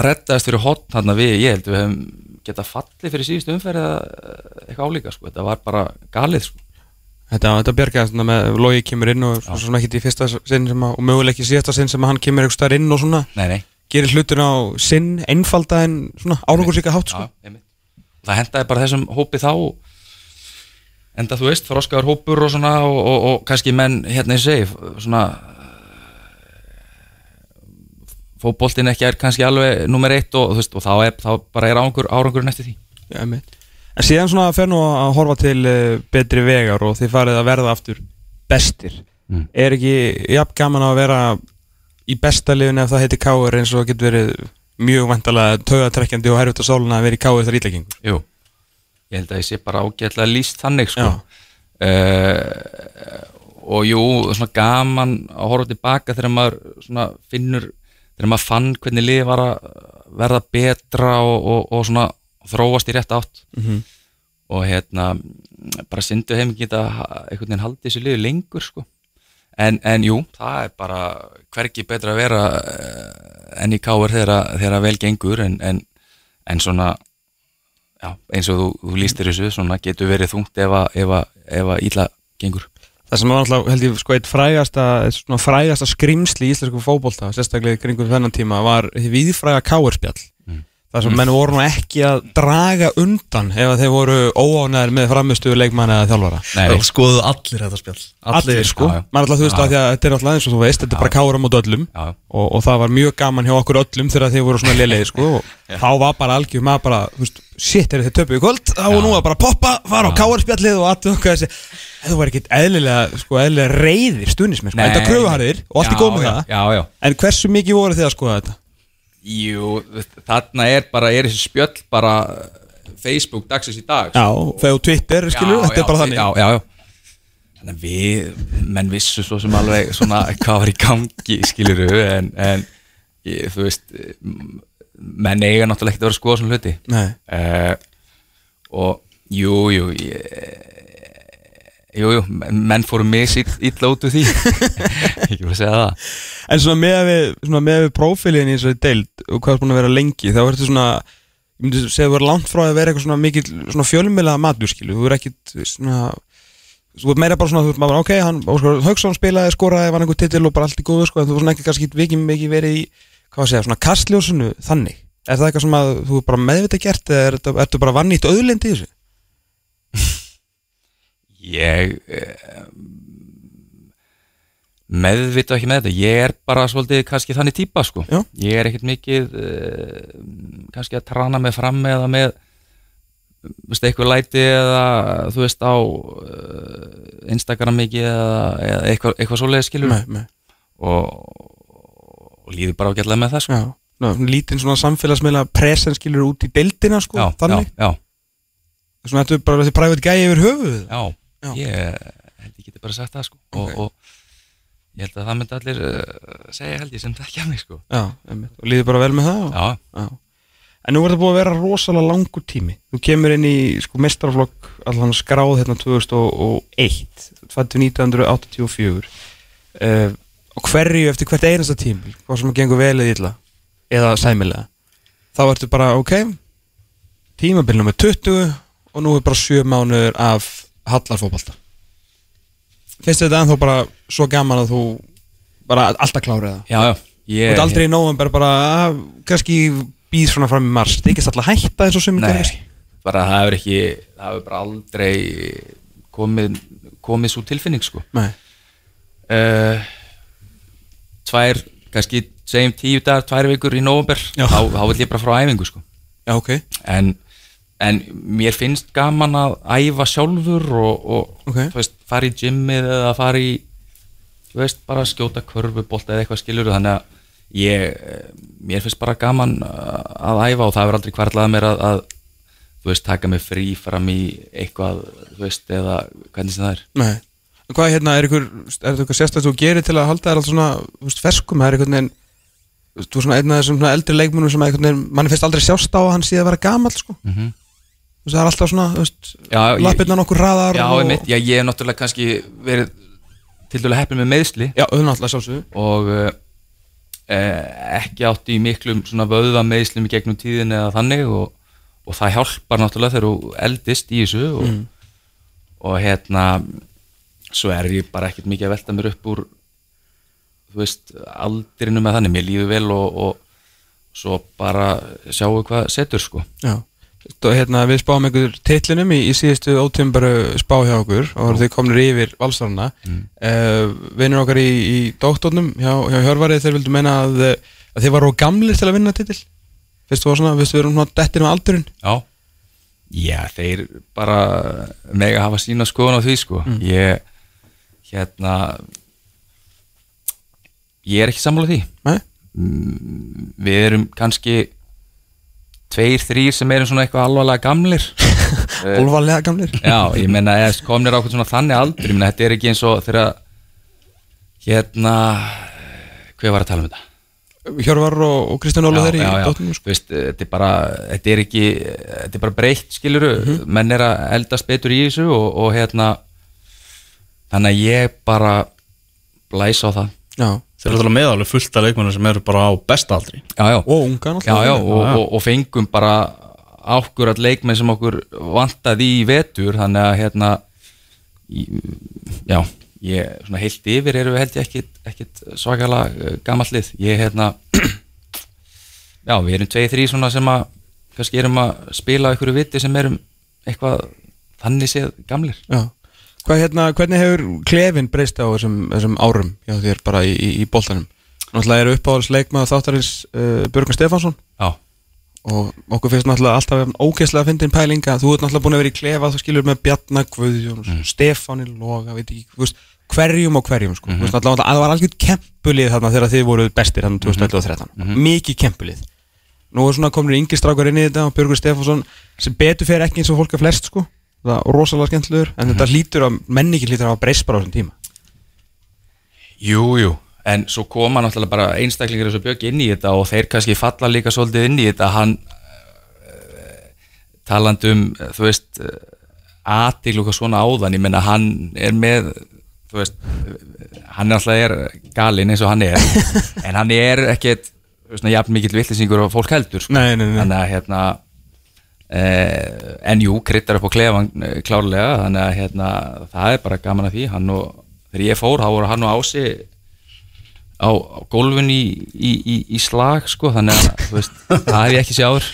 [SPEAKER 5] reddaðist fyrir hotn þarna við, ég held við hefum geta fallið fyrir síðustu umferð eða uh, eitthvað álíka sko, þetta var bara galið sko.
[SPEAKER 2] Þetta, þetta svona með logi kemur inn og svo sem ekki í fyrsta sinn sem að, og möguleg ekki í síðasta sinn sem að hann kemur eitthvað starf inn og svona
[SPEAKER 5] nei, nei,
[SPEAKER 2] gerir hlutin á sinn einfalda en svona árangursíka hátt sko.
[SPEAKER 5] Já, það hendaði bara þessum hópi þá enda þú veist, þroskaður hópur og svona og, og, og kannski menn hérna ég segi svona fótboltin ekki er kannski alveg nummer eitt og, veist, og þá, er, þá bara er árangur, árangurinn eftir því
[SPEAKER 2] einmitt. En síðan svona fer nú að horfa til uh, betri vegar og þið farið að verða aftur bestir.
[SPEAKER 5] Mm.
[SPEAKER 2] Er ekki jafn gaman að vera í besta liðinu ef það heitir káur eins og getur verið mjög vantalega taugatrekkjandi og herfitt á sóluna að vera í káur þar ítlækingur?
[SPEAKER 5] Jú, ég held að ég sé bara ágætlega líst þannig sko uh, og jú, svona gaman að horfa tilbaka þegar maður finnur, þegar maður fann hvernig liðið var að verða betra og, og, og svona þróast í rétt átt.
[SPEAKER 2] Mhm.
[SPEAKER 5] og hérna bara syndu heim geta ha- einhvern veginn haldið þessu liðu lengur sko. En, en jú, það er bara hvergi betra að vera uh, enn í káur þegar, þegar vel gengur. En, en, en svona já, eins og þú, þú lístir þessu svona getur verið þungt ef að, að, að ítla gengur
[SPEAKER 2] Það sem var alltaf, held ég, sko, eitt frægasta, eitt frægasta skrimsli í íslensku fótbolta, sérstaklega í kringum þennan tíma, var viðfræga káurspjall.
[SPEAKER 5] Mm.
[SPEAKER 2] Það sem menn voru nú ekki að draga undan ef að þeir voru óánæður með framistuðu leikmann eða þjálfara.
[SPEAKER 5] Nei,
[SPEAKER 1] Og skoðu allir þetta spjall.
[SPEAKER 2] Allir, sko.
[SPEAKER 5] já, já.
[SPEAKER 2] Man alltaf þú veist að því að þetta er alltaf eins og þú veist, þetta er bara káur á mót öllum og, og það var mjög gaman hjá okkur öllum þegar þeir voru svona lélegir, sko, og þá var bara algjör maður bara, þú veist, shit, er þið töpuð í kvöld, þá er nú að bara poppa, fara á káurspjallið og allt og hvað þessi, þú var ekkit eðlilega, sko, eðlilega reyðir stunismenn, sko, þetta kröfuharðir og allt í góð með það,
[SPEAKER 5] Já, já,
[SPEAKER 2] en hversu mikið voru þið að skoða þetta?
[SPEAKER 5] Jú, þarna er bara, er þessi spjöll bara Facebook dagsins í dag
[SPEAKER 2] Já, þegar þú Twitter, skilur,
[SPEAKER 5] Já,
[SPEAKER 2] þetta
[SPEAKER 5] já,
[SPEAKER 2] er bara þannig.
[SPEAKER 5] já, já, já. Þannig að við, menn vissu svo sem alveg svona hvað var í gangi, skilur en, en ég, þú veist, menn eiga náttúrulega ekkert að vera að skoða svona hluti
[SPEAKER 2] Nei,
[SPEAKER 5] uh, og jú, jú ég, jú, jú, menn fóru mis illa út úr því. Voru að segja það.
[SPEAKER 2] En svona með við, svona með við prófílinn í þessari deild og hvað er búin að vera lengi þá ertu svona, ég myndi segja þú er langt frá að vera eitthvað svona mikil svona fjölmjöla matur skilu, þú er ekkit svona þú er meira bara svona, þú er bara ok, hann Óskar Hauksson spilaði, skoraði, vann einhver titil og bara allt í góðu sko, en þú er svona ekki kannski vikið mikið verið í, hvað að segja, svona kastljósunu þannig, er það eitthvað sem að þú bara meðvitað gert eða er, ertu bara vannýtt auðlind í þessu?
[SPEAKER 5] Ég eh, meðvita ekki með þetta. Ég er bara svolítið kannski þannig típa sko. Ég er ekkert mikið uh, kannski að trana mig fram eða með veist, eitthvað læti eða þú veist á uh, Instagram mikið eða, eða eitthvað, eitthvað svoleiði skilur
[SPEAKER 2] Nei, nei,
[SPEAKER 5] og, og líður bara ágætlega með það sko.
[SPEAKER 2] lítinn svona samfélagsmeila presen skilur út í deildina sko,
[SPEAKER 5] já,
[SPEAKER 2] þannig,
[SPEAKER 5] já, já,
[SPEAKER 2] svona þetta er bara þessi private gæi yfir höfuð
[SPEAKER 5] já,
[SPEAKER 2] Já.
[SPEAKER 5] ég held ég geti bara sagt það sko.
[SPEAKER 2] Ok.
[SPEAKER 5] og, og ég held að það myndi allir uh, segja held ég sem það ekki að mig sko.
[SPEAKER 2] Já, og líður bara vel með það og...
[SPEAKER 5] já,
[SPEAKER 2] Já. En nú er það búið að vera rosalega langur tími Þú kemur inn í sko mestarflokk allan skráð hérna 2001 fættu 1984 uh, og hverju eftir hvert einasta tími hvað sem gengur vel eða illa eða sæmilega þá ertu bara ok tímabil nummer 20 og nú er bara 7 mánuður af hallarfóbalta finnst þetta ennþá bara svo gaman að þú bara alltaf klárið það?
[SPEAKER 5] Já, já. Ég,
[SPEAKER 2] ert aldrei í nóvember bara að, kannski býð svona fram í mars. Það er ekki alltaf hætta eins og sem
[SPEAKER 5] Nei, bara það hefur ekki það hefur bara aldrei komið, komið svo tilfinning sko.
[SPEAKER 2] Nei.
[SPEAKER 5] uh, tvær, kannski segjum tíu dagar, tvær vikur í
[SPEAKER 2] Já.
[SPEAKER 5] þá, vil ég bara frá æfingu sko.
[SPEAKER 2] Já, ok.
[SPEAKER 5] En, en mér finnst gaman að æfa sjálfur og, og
[SPEAKER 2] Ok.
[SPEAKER 5] þú veist, fara í gymmið eða fara í þú veist, bara skjóta körfubolt eða eitthvað skilur þannig að ég, eh, mér finnst bara gaman uh, að æfa og það hefur aldrei hvarlað mér að, að þú veist, taka mig frí fram í eitthvað, þú veist, eða hvernig sem það er.
[SPEAKER 2] Nei. Hvað hérna, er ykkur, er þetta eitthvað sérstætt þú gerir til að halda þér alltaf svona, þú veist, ferskum? Það er einhvern veginn, þú er svona einn af þessum eldri leikmunum sem manni finnst aldrei sjást á að hann síðan vera gamall, sko.
[SPEAKER 5] Mm -hmm.
[SPEAKER 2] Það er alltaf svona, lappirna nokkur raðar
[SPEAKER 5] Já,
[SPEAKER 2] og...
[SPEAKER 5] já, ég hef náttúrulega kannski verið til dælu heppin með meðsli
[SPEAKER 2] Já, auðvitað sjálfsögðu.
[SPEAKER 5] Og uh, ekki átt í miklum svona vöða meðslum í gegnum tíðin eða þannig og, og það hjálpar náttúrulega þegar þú eldist í þessu og, og hérna svo er ég bara ekkert mikið að velta mér upp úr þú veist, aldrinu með þannig, mér líður vel og, og svo bara sjáu hvað setur sko.
[SPEAKER 2] Já hérna, við spáum einhver titlinum í, í síðustu ótímbaru spá hjá okkur og þau komnir yfir valsarana. Mm. uh, vinnur okkar í, í doktornum hjá, hjá Hjörvarið þeir vildu meina að, að þeir varu gamlir til að vinna titil. Finnst þú svona, finnst þú erum svona dettir með aldurinn.
[SPEAKER 5] Já, já, þeir bara mega hafa sína skoðun á því sko. Ég hérna ég er ekki sammála því.
[SPEAKER 2] Nei?
[SPEAKER 5] Mm, við erum kannski tveir, þrýr sem erum svona eitthvað alvarlega gamlir.
[SPEAKER 2] Olvalega gamlir?
[SPEAKER 5] Já, ég meina, eða komnir á eitthvað svona þannig aldur, ég meina, þetta er ekki eins og þegar hérna hver var að tala um þetta?
[SPEAKER 2] Hjörvar og, og Kristján Óla þeir í
[SPEAKER 5] já, já,
[SPEAKER 2] doktornum sko.
[SPEAKER 5] Þú veist, þetta er bara þetta er ekki, þetta er bara breytt skiluru, menn er að eldast betur í þessu og, og hérna þannig að ég bara blæs á það.
[SPEAKER 2] Já,
[SPEAKER 1] Þeir eru alltaf með alveg fullt af leikmennir sem eru bara á besta aldri.
[SPEAKER 5] Já, já,
[SPEAKER 2] og unga
[SPEAKER 5] já, já, og, og, og fengum bara ákkurat leikmenn sem okkur vantaði í vetur þannig að hérna í, já, ég svona heilt yfir erum við held ég ekkit, ekkit svakalega gamallið ég hérna já, við erum tveið þrý svona sem að kannski erum að spila einhverju viti sem erum eitthvað þannig séð gamlir.
[SPEAKER 2] Já Hvað hérna, hvernig hefur klefin breyst á þessum, þessum árum hjá þér bara í, í, í boltanum? Náttúrulega eru uppáhalds leikmaður þáttarins uh, Björgun Stefánsson.
[SPEAKER 5] Já,
[SPEAKER 2] og okkur finnst náttúrulega alltaf ógeðslega að fyndin pælinga, þú ert náttúrulega búin að vera í klefa þú skilur með Bjarnar Guðjón mm. Stefáni Loga, veit ekki, veist hverjum og hverjum, sko, þú veist náttúrulega að það var algjör kempulið þarna þegar þið voruð bestir þarna 2013, mikið kempulið. Nú er svona komin yngri strákar inn í þetta og Björgur Stefánsson sem betur fer ekki eins og fólk er flest, sko það er rosalega skemmtilegur, en þetta hlýtur að menningi hlýtur að hafa breyst bara á þessum tíma
[SPEAKER 5] Jú, jú, en svo koma náttúrulega bara einstaklingar eins og bjögg inn í þetta og þeir kannski falla líka svolítið inn í þetta hann uh, talandi um, þú veist uh, aðtil og svona áðan, ég menna hann er með þú veist, hann er alltaf er galinn eins og hann er en hann er ekkert jafn mikill villisingur og fólk heldur sko.
[SPEAKER 2] Nei, nei, nei.
[SPEAKER 5] þannig að hérna eh, en jú, kryttar upp á klefan eh, klárlega, þannig að hérna það er bara gaman að því, og þegar ég fór, þá voru hann og Ási á, á gólfin í, í, í, í slag, sko, þannig að veist, það hef ég ekki séð áður.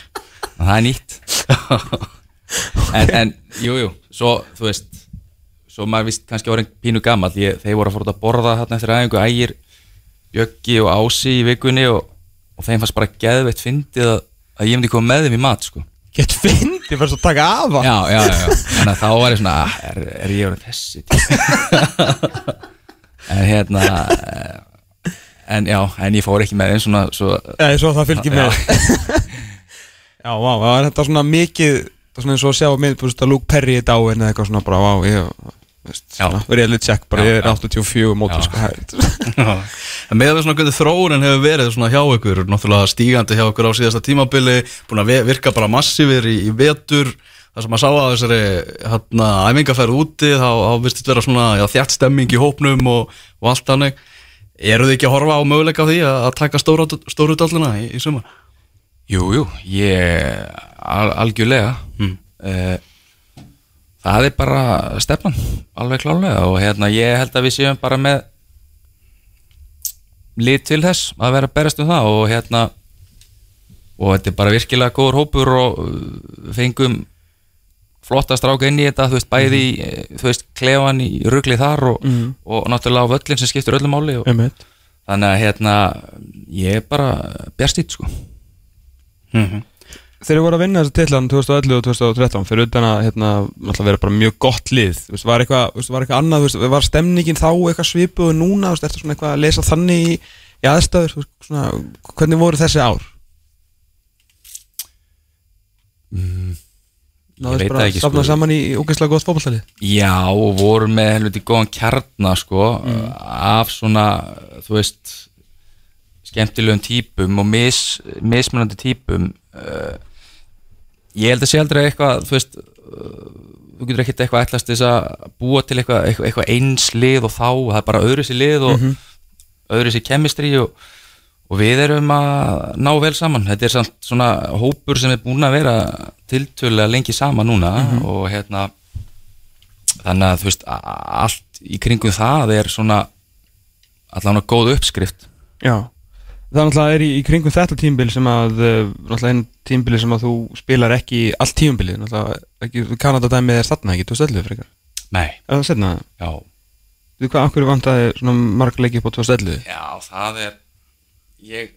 [SPEAKER 5] En það er nýtt. En, en, jú, jú, svo þú veist, svo maður vist kannski orðin pínu gammal, þeir voru að fór út að borða þarna eftir aðeingu, ægir Bjöggi og Ási í vikunni og, og þeim fannst bara geðveitt fyndið að, að ég myndi koma með þeim í mat, sko
[SPEAKER 2] Gett fyndi, fyrir svo að taka af hann
[SPEAKER 5] já, já, já, þannig að þá var ég svona "Ah, er, er ég orðin þessi típa?" en hérna eh, en já, en ég fór ekki með þeim svona svo,
[SPEAKER 2] Já, svo það fylgir
[SPEAKER 5] Já.
[SPEAKER 2] með Já, vá, það er þetta svona mikið Það er svona eins og að sjá þú veist, að Luke Perry er dáin eða eitthvað svona bara, vá, ég reality check, bara
[SPEAKER 5] Já,
[SPEAKER 2] ég er
[SPEAKER 5] já.
[SPEAKER 2] 84 móti,
[SPEAKER 5] Já.
[SPEAKER 2] sko, hægt
[SPEAKER 1] En með að svona hvernig þróunin hefur verið svona hjá ykkur, náttúrulega stígandi hjá ykkur á síðasta tímabili, búin að virka bara massífir í, í vetur, það sem að sá að þessari hérna, æfingaferð úti, þá, þá virtist vera svona já, þjætt stemming í hópnum og, og allt þannig. Eru þið ekki að horfa á möguleika á því að, að taka stóru, stóru dallina í, í sumar?
[SPEAKER 5] jú, jú, ég al, algjörlega
[SPEAKER 1] Mm.
[SPEAKER 5] Eh, það er bara stefnan, alveg klálega og hérna ég held að við séum bara með lit til þess að vera að berast um það. Og hérna og þetta er bara virkilega góður hópur og uh, fengum flotta stráka inn í þetta, þú veist, bæði eh, þú veist, klefan í ruglið þar og,
[SPEAKER 2] Mhm.
[SPEAKER 5] og náttúrulega á völlin sem skiptir öllu máli og,
[SPEAKER 2] Einmitt.
[SPEAKER 5] þannig að hérna ég er bara bjarstýtt sko
[SPEAKER 2] Þeir voru að vinna þessu titlan 2011 og 2013 fyrir utan að hérna, vera bara mjög gott lið veist, var, eitthvað, veist, var eitthvað annað, veist, var stemningin þá eitthvað svipuð og núna, ertu svona eitthvað að lesa þannig í, í veist, svona, hvernig voru þessi ár?
[SPEAKER 5] mm,
[SPEAKER 2] Náðist
[SPEAKER 5] veit
[SPEAKER 2] bara að safna
[SPEAKER 5] sko.
[SPEAKER 2] saman í ógeðslega gott fótballtalið
[SPEAKER 5] Já, og vorum með helviti góðan kjarnar sko, af svona, þú veist skemmtilegum típum og mis, mismunandi típum uh, ég held að sé aldrei eitthvað þú veist uh, þú getur ekkert eitthvað ætlast þess að búa til eitthvað, eitthvað, eins lið og þá, það er bara öðru sér lið og öðru sér kemistri og, og við erum að ná vel saman, þetta er samt svona hópur sem er búin að vera tiltölulega lengi saman núna og hérna þannig að þú veist allt í kringum það er svona allan að góð uppskrift.
[SPEAKER 2] Já Það náttúrulega er í, í kringum þetta tímbil sem að uh, náttúrulega einn tímbili sem að þú spilar ekki allt tímbilið, náttúrulega ekki, Kanada dæmið er þarna ekki, þú stöðluð frekar?
[SPEAKER 5] Nei,
[SPEAKER 2] Er það setna?
[SPEAKER 5] já,
[SPEAKER 2] Þú veist hvað, akkur vantaði svona marg leiki upp á 2011?
[SPEAKER 5] já það er ég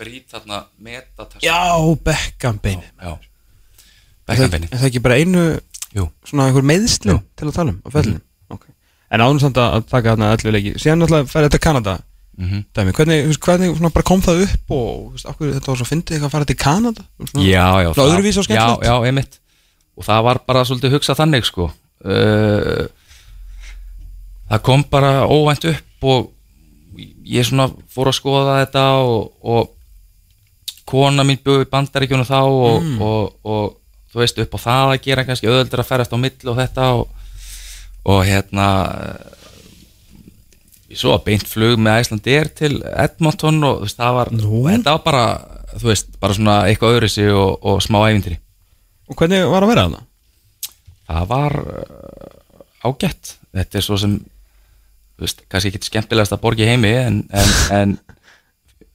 [SPEAKER 5] brýt þarna metatarsa
[SPEAKER 2] Já, Beckhambein
[SPEAKER 5] já,
[SPEAKER 2] Er það ekki bara einu
[SPEAKER 5] Jú,
[SPEAKER 2] svona einhver meðslu til að tala um á fellinu? Okay. En ánum samt að að taka þarna 11 leiki Síðan náttúrulega færi þetta Kanada
[SPEAKER 5] mm
[SPEAKER 2] dæmi, hvernig, hvernig svona bara kom það upp og akkur þetta var svo fyndið eitthvað að fara til Kanada? Svona,
[SPEAKER 5] já, já
[SPEAKER 2] skemmtilegt.
[SPEAKER 5] Já, já, einmitt. Og það var bara svolítið hugsað þannig sko. Uh, það kom bara óvænt upp og ég svona fór að skoða þetta og, og kona mín bjóði bandaríkjunum þá og, og, og þú veist upp á það að gera kannski öðuldur að ferast á milli og þetta og, og hérna svo beint flug með Æslandir til Edmonton og veist það var
[SPEAKER 2] Nú.
[SPEAKER 5] þetta var bara, þú veist, bara svona eitthvað öðru sig og, og smá ævintýri.
[SPEAKER 2] Og hvernig var að vera þarna?
[SPEAKER 5] það var uh, ágætt. Þetta er svo sem þú veist, kannski ekki skemmtilegast að borgi heimi en, en, en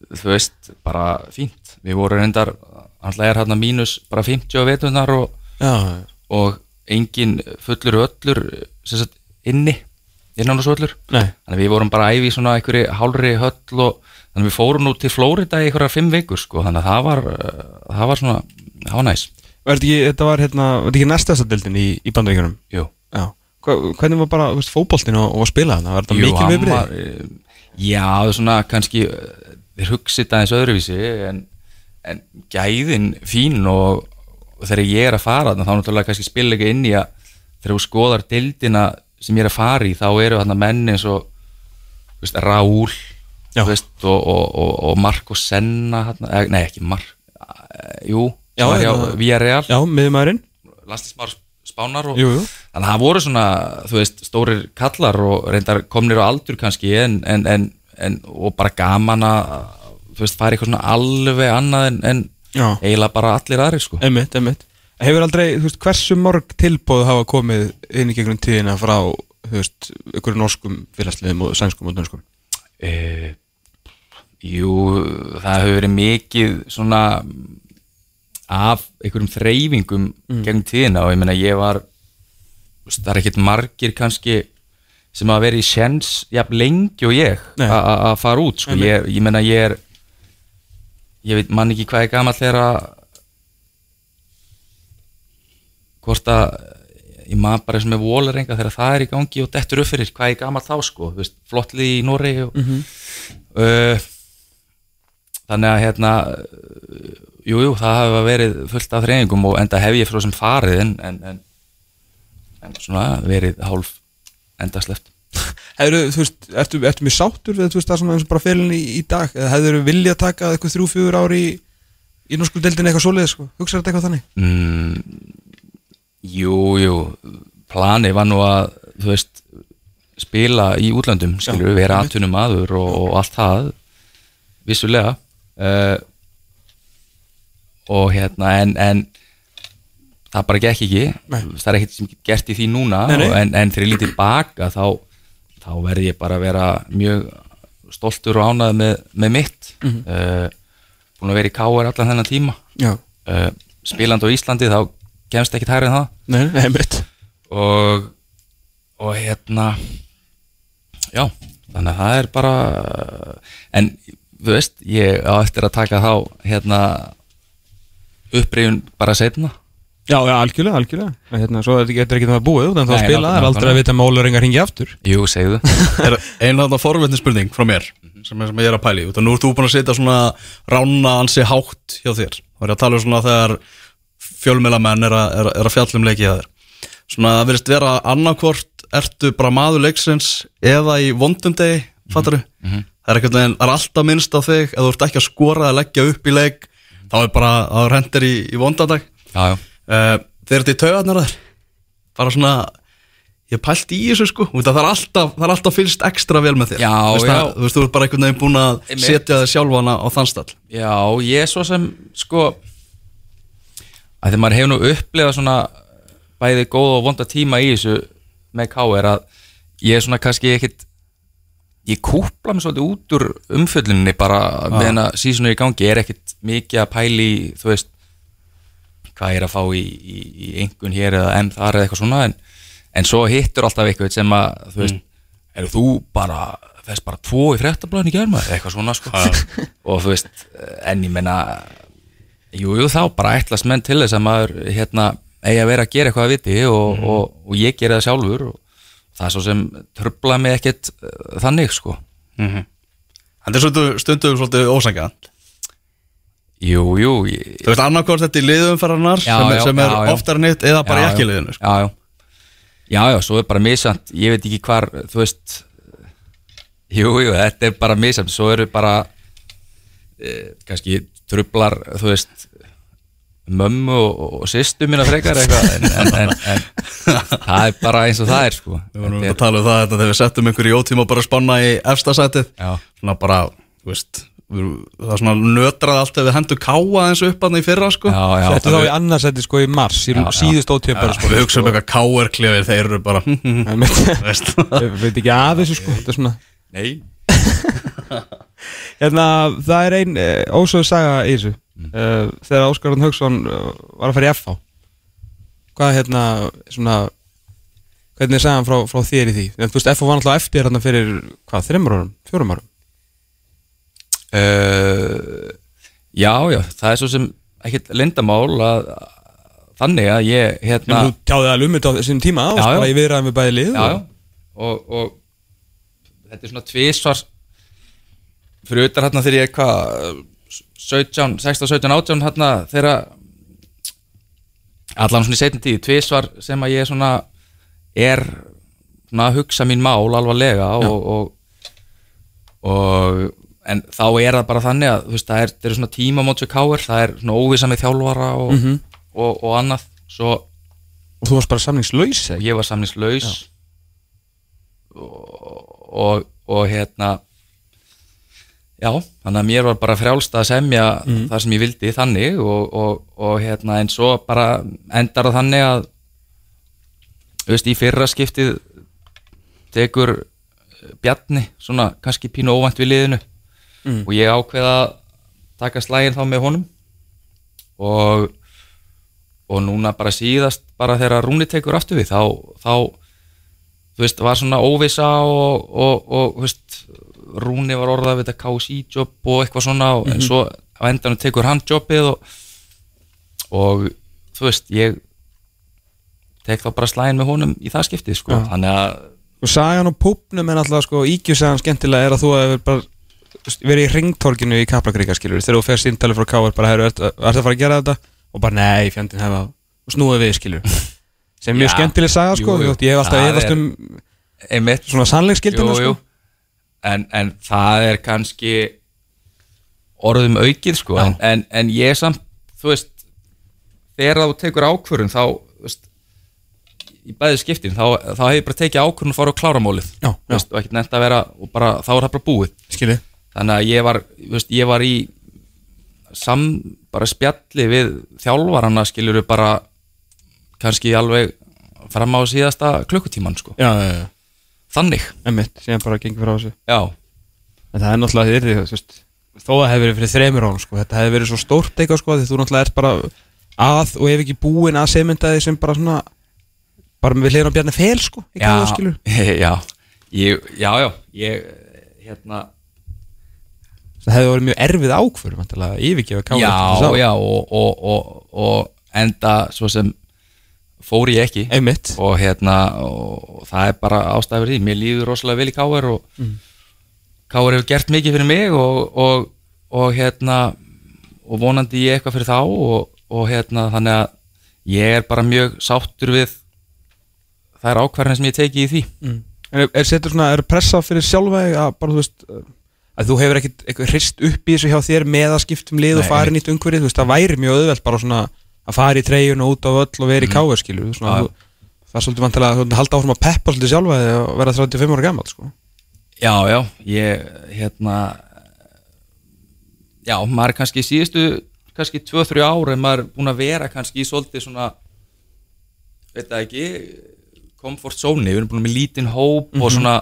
[SPEAKER 5] þú veist, bara fínt. Við vorum reyndar, alltaf er hérna mínus bara 50 vetunar og, og engin fullur öllur sagt, inni innan og öllur
[SPEAKER 2] nei
[SPEAKER 5] þannig að við vorum bara að æfi í svona einhverju hálri höll og þannig að við fórum nú til Flórida í einhverja fimm vikur sko, þannig að það var uh, það var svona, það var næs
[SPEAKER 2] Og er þetta ekki, þetta var hérna, var þetta ekki næstasta dildin í, í bandaríkjunum?
[SPEAKER 5] Jú,
[SPEAKER 2] Já Hvernig var bara, fótboltinn og, og að spila þarna? Var þetta mikil viðbrið?
[SPEAKER 5] eh, Já, það er svona kannski eh, þeir hugsið aðeins öðruvísi en, en gæðin fín og, og þegar ég er að fara þarna, þá náttúrulega kannski spila ekki inn í að þegar þú skoðar dildina sem ég er að fara í þá eru þarna menn eins og veist, Raúl veist, og, og, og, og Marco Senna þarna, eh, nei ekki Mark eh, jú, hjá
[SPEAKER 2] hérna-
[SPEAKER 5] landslismar spánar og
[SPEAKER 2] Jú, jú.
[SPEAKER 5] þannig að það voru svona, veist, stórir kallar og reyndar komnir á aldur kannski en, en, en, en og bara gaman að þú veist, fara eitthvað svona alveg annað en, eiginlega bara allir aðrir sko.
[SPEAKER 2] Einmitt, einmitt Hefur aldrei, þú veist, hversu mörg tilbóð hafa komið inn í gegnum tíðina frá, þú veist, ykkur norskum félagsliðum og sænskum og dönskum?
[SPEAKER 5] E, Jú, það hefur verið mikið svona af einhverjum þreyfingum gegnum tíðina og ég meina ég var það er ekkert margir kannski sem að vera í sjens jafn lengi og ég að fara út sko. Ég, ég meina ég er ég veit mann ekki hvað er gamall þegar að hvort að ég maður bara sem er volerenga þegar það er í gangi og dettur upp fyrir hvað er gamall þá sko? Þú veist, flottlið í Nóri og, uh, þannig að hérna uh, jú, það hafa verið fullt af þreyningum og enda hef ég frá sem farið en, en, en, en svona verið hálf endasleft
[SPEAKER 2] Hefur, þú veist, ertu, ertu mjög sáttur við, þú veist, það svona eins og bara félinni í, í dag? Eða hefur vilja að taka eitthvað þrjú, fjögur ári í, í norsku deildinni eitthvað svoleiðis, sko? Hugsaðu þetta eitthvað þannig?
[SPEAKER 5] mm, Jú, jú plani var nú að þú veist, spila í útlöndum skilur við, vera atvinnum aður og, og allt það vissulega. Uh, og hérna en, en það bara gekk ekki.
[SPEAKER 2] Nei.
[SPEAKER 5] það er ekkert sem gert í því núna
[SPEAKER 2] Nei, nei.
[SPEAKER 5] En, en þegar ég lítið baka þá, þá verði ég bara að vera mjög stoltur og ánað með, með mitt. Mm búin að vera í káar allan þennan tíma.
[SPEAKER 2] Já.
[SPEAKER 5] Uh, spilandi á Íslandi þá kemst ekkert hærri en það.
[SPEAKER 2] Nei, einmitt.
[SPEAKER 5] Og, og hérna já, þannig að það er bara en þú veist, ég á eftir að taka þá hérna upprýjun bara setna
[SPEAKER 2] Já, já, algjörlega, algjörlega. En Hérna, svo er þetta ekki- ekki það búið út en þá
[SPEAKER 5] Nei,
[SPEAKER 2] spila, það er aldrei að vita að Mólaringar hingi aftur.
[SPEAKER 5] Jú, segðu.
[SPEAKER 1] Er einu þarna forvetni spurning frá mér sem, er, sem ég er að pæli út og nú ert þú búin að setja svona rána ansi hátt hjá þér. Og er að tala um svona þegar fjölmélamenn er, að- er, að- er að fjallum leiki hjá þér. Svona það verðist vera annarkvort ertu bara maður leiksins eða í vondum degi, fattar það er ekkert veginn, er alltaf minnst á þig ef þú ert ekki að skora eða leggja upp í leik þá er bara að þú hendir í, í
[SPEAKER 5] já,
[SPEAKER 1] uh, þeir eru til taugarnar á þér. Bara svona ég pælt í þessu sko. Það er alltaf, það er alltaf fylgst ekstra vel með þér.
[SPEAKER 5] Já,
[SPEAKER 1] Þú veist
[SPEAKER 5] já.
[SPEAKER 1] að- þú veist, þú ert bara einhvern veginn búin að setja þig sjálfana á þann stall.
[SPEAKER 5] Já, ég er svo sem sko að því maður hefur nú upplifað svona bæði góða og vonda tíma í þessu með K.R. að ég er svona kannski ekkit ég kúpla mig svolítið út úr umfjölluninni bara með hennar sísonu í gangi. Er ekkit mikið að pæli þú veist hvað ég er að fá í, í, í engun hér eða enn þar eða eitthvað svona en, en svo hittur alltaf eitthvað sem að þú veist, eru þú bara þess bara tvo í fréttablaðin í germa eitthvað svona sko. Og þú veist, en ég menna jú, jú, þá bara ætlast menn til þess að maður hérna eigi að vera að gera eitthvað að viti og, og, og ég gera það sjálfur og það er svo sem tröfla mig ekkert uh, þannig sko.
[SPEAKER 1] En það er stundum, stundum svolítið ósangja
[SPEAKER 5] jú, jú, ég,
[SPEAKER 1] þú veist annarkvort þetta í liðumferðarnar sem, er- sem er
[SPEAKER 5] já, já.
[SPEAKER 1] oftar en eitt eða bara
[SPEAKER 5] Já,
[SPEAKER 1] ekki liðinu sko.
[SPEAKER 5] já, já, já, já, svo er bara misjant ég veit ekki hvar, þú veist jú, jú, þetta er bara misjant svo eru bara eh, kannski trublar, þú veist mömmu og, og sýstu mína frekar eitthvað en, en, en, en það er bara eins og það er sko.
[SPEAKER 1] Við vorum að tala um það þetta þegar við settum einhver í ótíma bara að spanna í efstasætið svona bara, þú veist við, það er svona nötrað allt ef við hendur káa eins upp hann í fyrra sko.
[SPEAKER 5] Já, já,
[SPEAKER 2] Þetta þá í annarsætti sko í mars í
[SPEAKER 5] Já,
[SPEAKER 2] síðust ótíma bara
[SPEAKER 1] sko, við hugsaum um eitthvað káerklefið þeir eru bara veist.
[SPEAKER 2] Ég veit ekki af þessu sko Þetta er svona
[SPEAKER 5] nei
[SPEAKER 2] Hérna, það er ein uh, ósöðu saga í þessu uh, Þegar Óskar Rönn Hauksson uh, var að fara í FH Hvað hérna, svona Hvernig er sagan frá, frá þér í því? En, þú veist, FH var náttúrulega eftir hérna fyrir Hvað, þreymur árum? Fjórum árum?
[SPEAKER 5] uh, já, já, það er svo sem ekkert lindamál að, þannig að ég hérna
[SPEAKER 2] En þú tjáði alveg um þetta á þessum tíma og
[SPEAKER 5] Já, já.
[SPEAKER 2] bara í viðræðum við bæði lið
[SPEAKER 5] já,
[SPEAKER 2] og-
[SPEAKER 5] Og, og þetta er svona tvísvar fyrir utan hérna þegar ég hvað 17, 16, 17, 18 hérna þegar allan svona í setjum tíð tvísvar sem að ég svona er svona að hugsa mín mál alvarlega og, og, og en þá er það bara þannig að veist, það er, það er svona tímamót við káir, það er svona óvisa með þjálfara og, og, og annað svo
[SPEAKER 2] Og þú varst bara samningslaus?
[SPEAKER 5] Ég var samningslaus og, og, og hérna já, þannig að mér var bara frjálst að semja það sem ég vildi þannig og, og, og hérna en svo bara endar það þannig að þú veist, í fyrra skiptið tekur Bjarni svona kannski pínu óvænt við liðinu
[SPEAKER 2] Mm.
[SPEAKER 5] og ég ákveða að taka slægin þá með honum og og núna bara síðast bara þegar Rúni tekur aftur við þá, þá þú veist, var svona óvisa og, og, og þú veist, Rúni var orðað við þetta KSI-jobb og eitthvað svona og, en svo á endanum tekur hann jobbið og, og þú veist, ég tek þá bara slægin með honum í það skiptið sko,
[SPEAKER 2] Já.
[SPEAKER 5] þannig að
[SPEAKER 2] Og sagan og púpnum er náttúrulega sko Íkjusagan skemmtilega er að þú hefur bara verið í ringtorkinu í Kaplakríka skilur Þegar þú fer síntali frá Káar bara Ertu ertu að fara að gera þetta? Og bara nei, fjandinn hefa Og snúið við skilur Sem er mjög
[SPEAKER 5] Já.
[SPEAKER 2] skemmtileg saga sko
[SPEAKER 5] Jú, jú.
[SPEAKER 2] Ég hef alltaf
[SPEAKER 5] Það er-
[SPEAKER 2] um
[SPEAKER 5] einmitt
[SPEAKER 2] svona sannleiksgildina
[SPEAKER 5] jú,
[SPEAKER 2] sko.
[SPEAKER 5] En, en það er kannski orðum aukið sko. En, en, en ég samt, þú veist þegar þú tekur ákvörun þá, þú veist í bæði skiptin, þá, þá hef ég bara tekið ákvörun og fara á kláramálið
[SPEAKER 2] Já,
[SPEAKER 5] Þú veist, og ekkert nefnt að vera, og bara, þá er það bara búið.
[SPEAKER 2] Skilji.
[SPEAKER 5] Þannig að ég var, veist, ég var í sam, bara spjalli við þjálfarana skilur bara kannski alveg fram á síðasta klukkutíman sko,
[SPEAKER 2] Já, já, já
[SPEAKER 5] þannig.
[SPEAKER 2] Emmitt, síðan bara gengið frá þessu.
[SPEAKER 5] Já,
[SPEAKER 2] En það er náttúrulega þið yrði, þú veist Þó að það hefur verið fyrir þremur án sko Þetta hefur verið svo stórt eitthvað sko Því þú náttúrulega ert bara að og ef ekki búin að segmyndaði sem bara svona Bara með hliðin á bjarni fel sko Í
[SPEAKER 5] já,
[SPEAKER 2] káða skilur
[SPEAKER 5] já, ég, já, já ég, hérna.
[SPEAKER 2] Það hefði verið mjög erfið ákvörð Vantilega yfirgefa káða
[SPEAKER 5] já, já, og, og, og, og enda svo sem fór ég ekki.
[SPEAKER 2] Einmitt.
[SPEAKER 5] Og hérna og það er bara ástæður því, mér líður rosalega vel í Káar og mm. Káar hefur gert mikið fyrir mig og, og, og hérna og vonandi ég eitthvað fyrir þá og, og hérna þannig að ég er bara mjög sáttur við þær ákvarðin sem ég teki í því.
[SPEAKER 2] Mm. En er, er setur svona, er pressa fyrir sjálfa þig að bara þú veist að þú hefur eitthvað hrist upp í þessu hjá þér með að skiptum lið og
[SPEAKER 5] Nei,
[SPEAKER 2] fara nýtt umhverfið, þú veist, það væri mjög auðvelt bara svona að fara í treyjun og út á völl og vera í káða skilur, svona,
[SPEAKER 5] Mhm.
[SPEAKER 2] Það er svolítið vantilega að halda áfram að peppa svolítið sjálfa þig og vera 35 ára gammal sko.
[SPEAKER 5] Já, já, ég hérna já, maður er kannski í síðustu kannski 2-3 ára en maður er búin að vera kannski í svolítið svona veit það ekki comfort zone, við erum búin með lítinn hóp og svona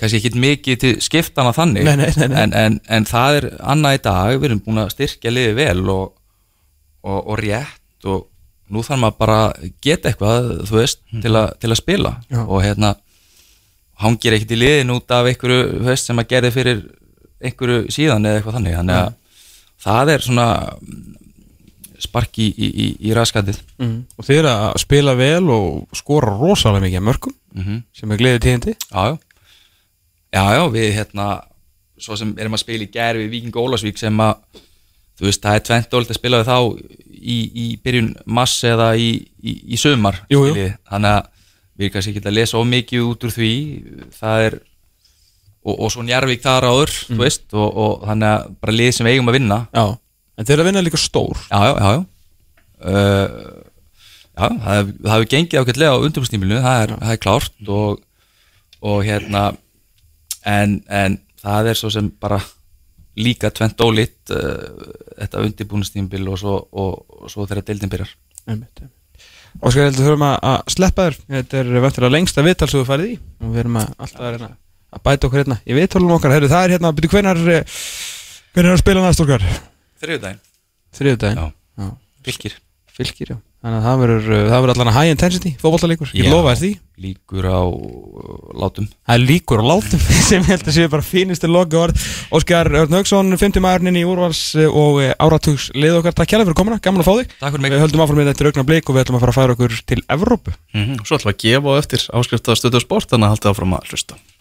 [SPEAKER 5] kannski ekki mikið til skiptana þannig
[SPEAKER 2] Nei, nei, nei.
[SPEAKER 5] En, en, en það er annað í dag, við erum búin að styrkja liði vel og, og, og rétt og nú þarf maður bara að geta eitthvað, þú veist, til, a, til að spila.
[SPEAKER 2] Já.
[SPEAKER 5] og hérna hangir ekkert í liðin út af einhverju veist, sem að gerði fyrir einhverju síðan eða eitthvað þannig. Þannig að það er svona mm, spark í, í, í, í raskatið.
[SPEAKER 2] Mm. og er að spila vel og skora rosalega mikið mörgum
[SPEAKER 5] mm
[SPEAKER 2] sem er gleðið tíðindi.
[SPEAKER 5] Já, já. Já, við hérna svo sem erum að spila í gær við Víking Ólasvík sem að þú veist, það er tvent dólit að spila við þá í, í byrjun mass eða í, í, í sumar
[SPEAKER 2] Jú, jú.
[SPEAKER 5] skiljið. þannig að við erum kannski ekki að lesa of mikið út úr því það er og, og svo Njarvík þar áður þú veist, og, og þannig að bara lið sem við eigum að vinna
[SPEAKER 2] Já, en þeir að vinna líka stór
[SPEAKER 5] já, já, já. Uh, já það hef- það hefur gengið ákveðlega á undirbúrstímilinu, það er, það er klárt og, og hérna en, en það er svo sem bara líka tvent ólitt uh, þetta undirbúrstímbil og svo, og, og svo þegar deildin byrjar.
[SPEAKER 2] Einmitt. Óskar, ég held að þurfum að, að sleppa þér. Þetta er vantilega lengsta viðtal sem þú farið í. Og við erum að, alltaf að, að bæta okkur hérna í viðtalunum okkar. Heru, Það er hérna, byrju, hvenar hvenar er að spila næst okkar?
[SPEAKER 5] þriðudaginn,
[SPEAKER 2] Þriðudaginn
[SPEAKER 5] Já. fylgir
[SPEAKER 2] Fylgir, já. Þannig að það verður, uh, það verður allan að high intensity fótboltalíkur, ég lofa þér því.
[SPEAKER 5] líkur á uh, látum.
[SPEAKER 2] Það er líkur og látum sem ég held að séu bara fínustu loka orð. Óskar Örn Haugsson, 50 maðurinn í úrvals uh, og áratugs lið okkar. Takk kjærlega fyrir komuna, gaman að fá þig.
[SPEAKER 5] Takk fyrir mig.
[SPEAKER 2] Við höldum áfram með þetta augna blik og við ætlum að fara að færa okkur til Evrópu.
[SPEAKER 1] Svo ætlum við að gefa á eftir áskrifta stöðu sport þannig að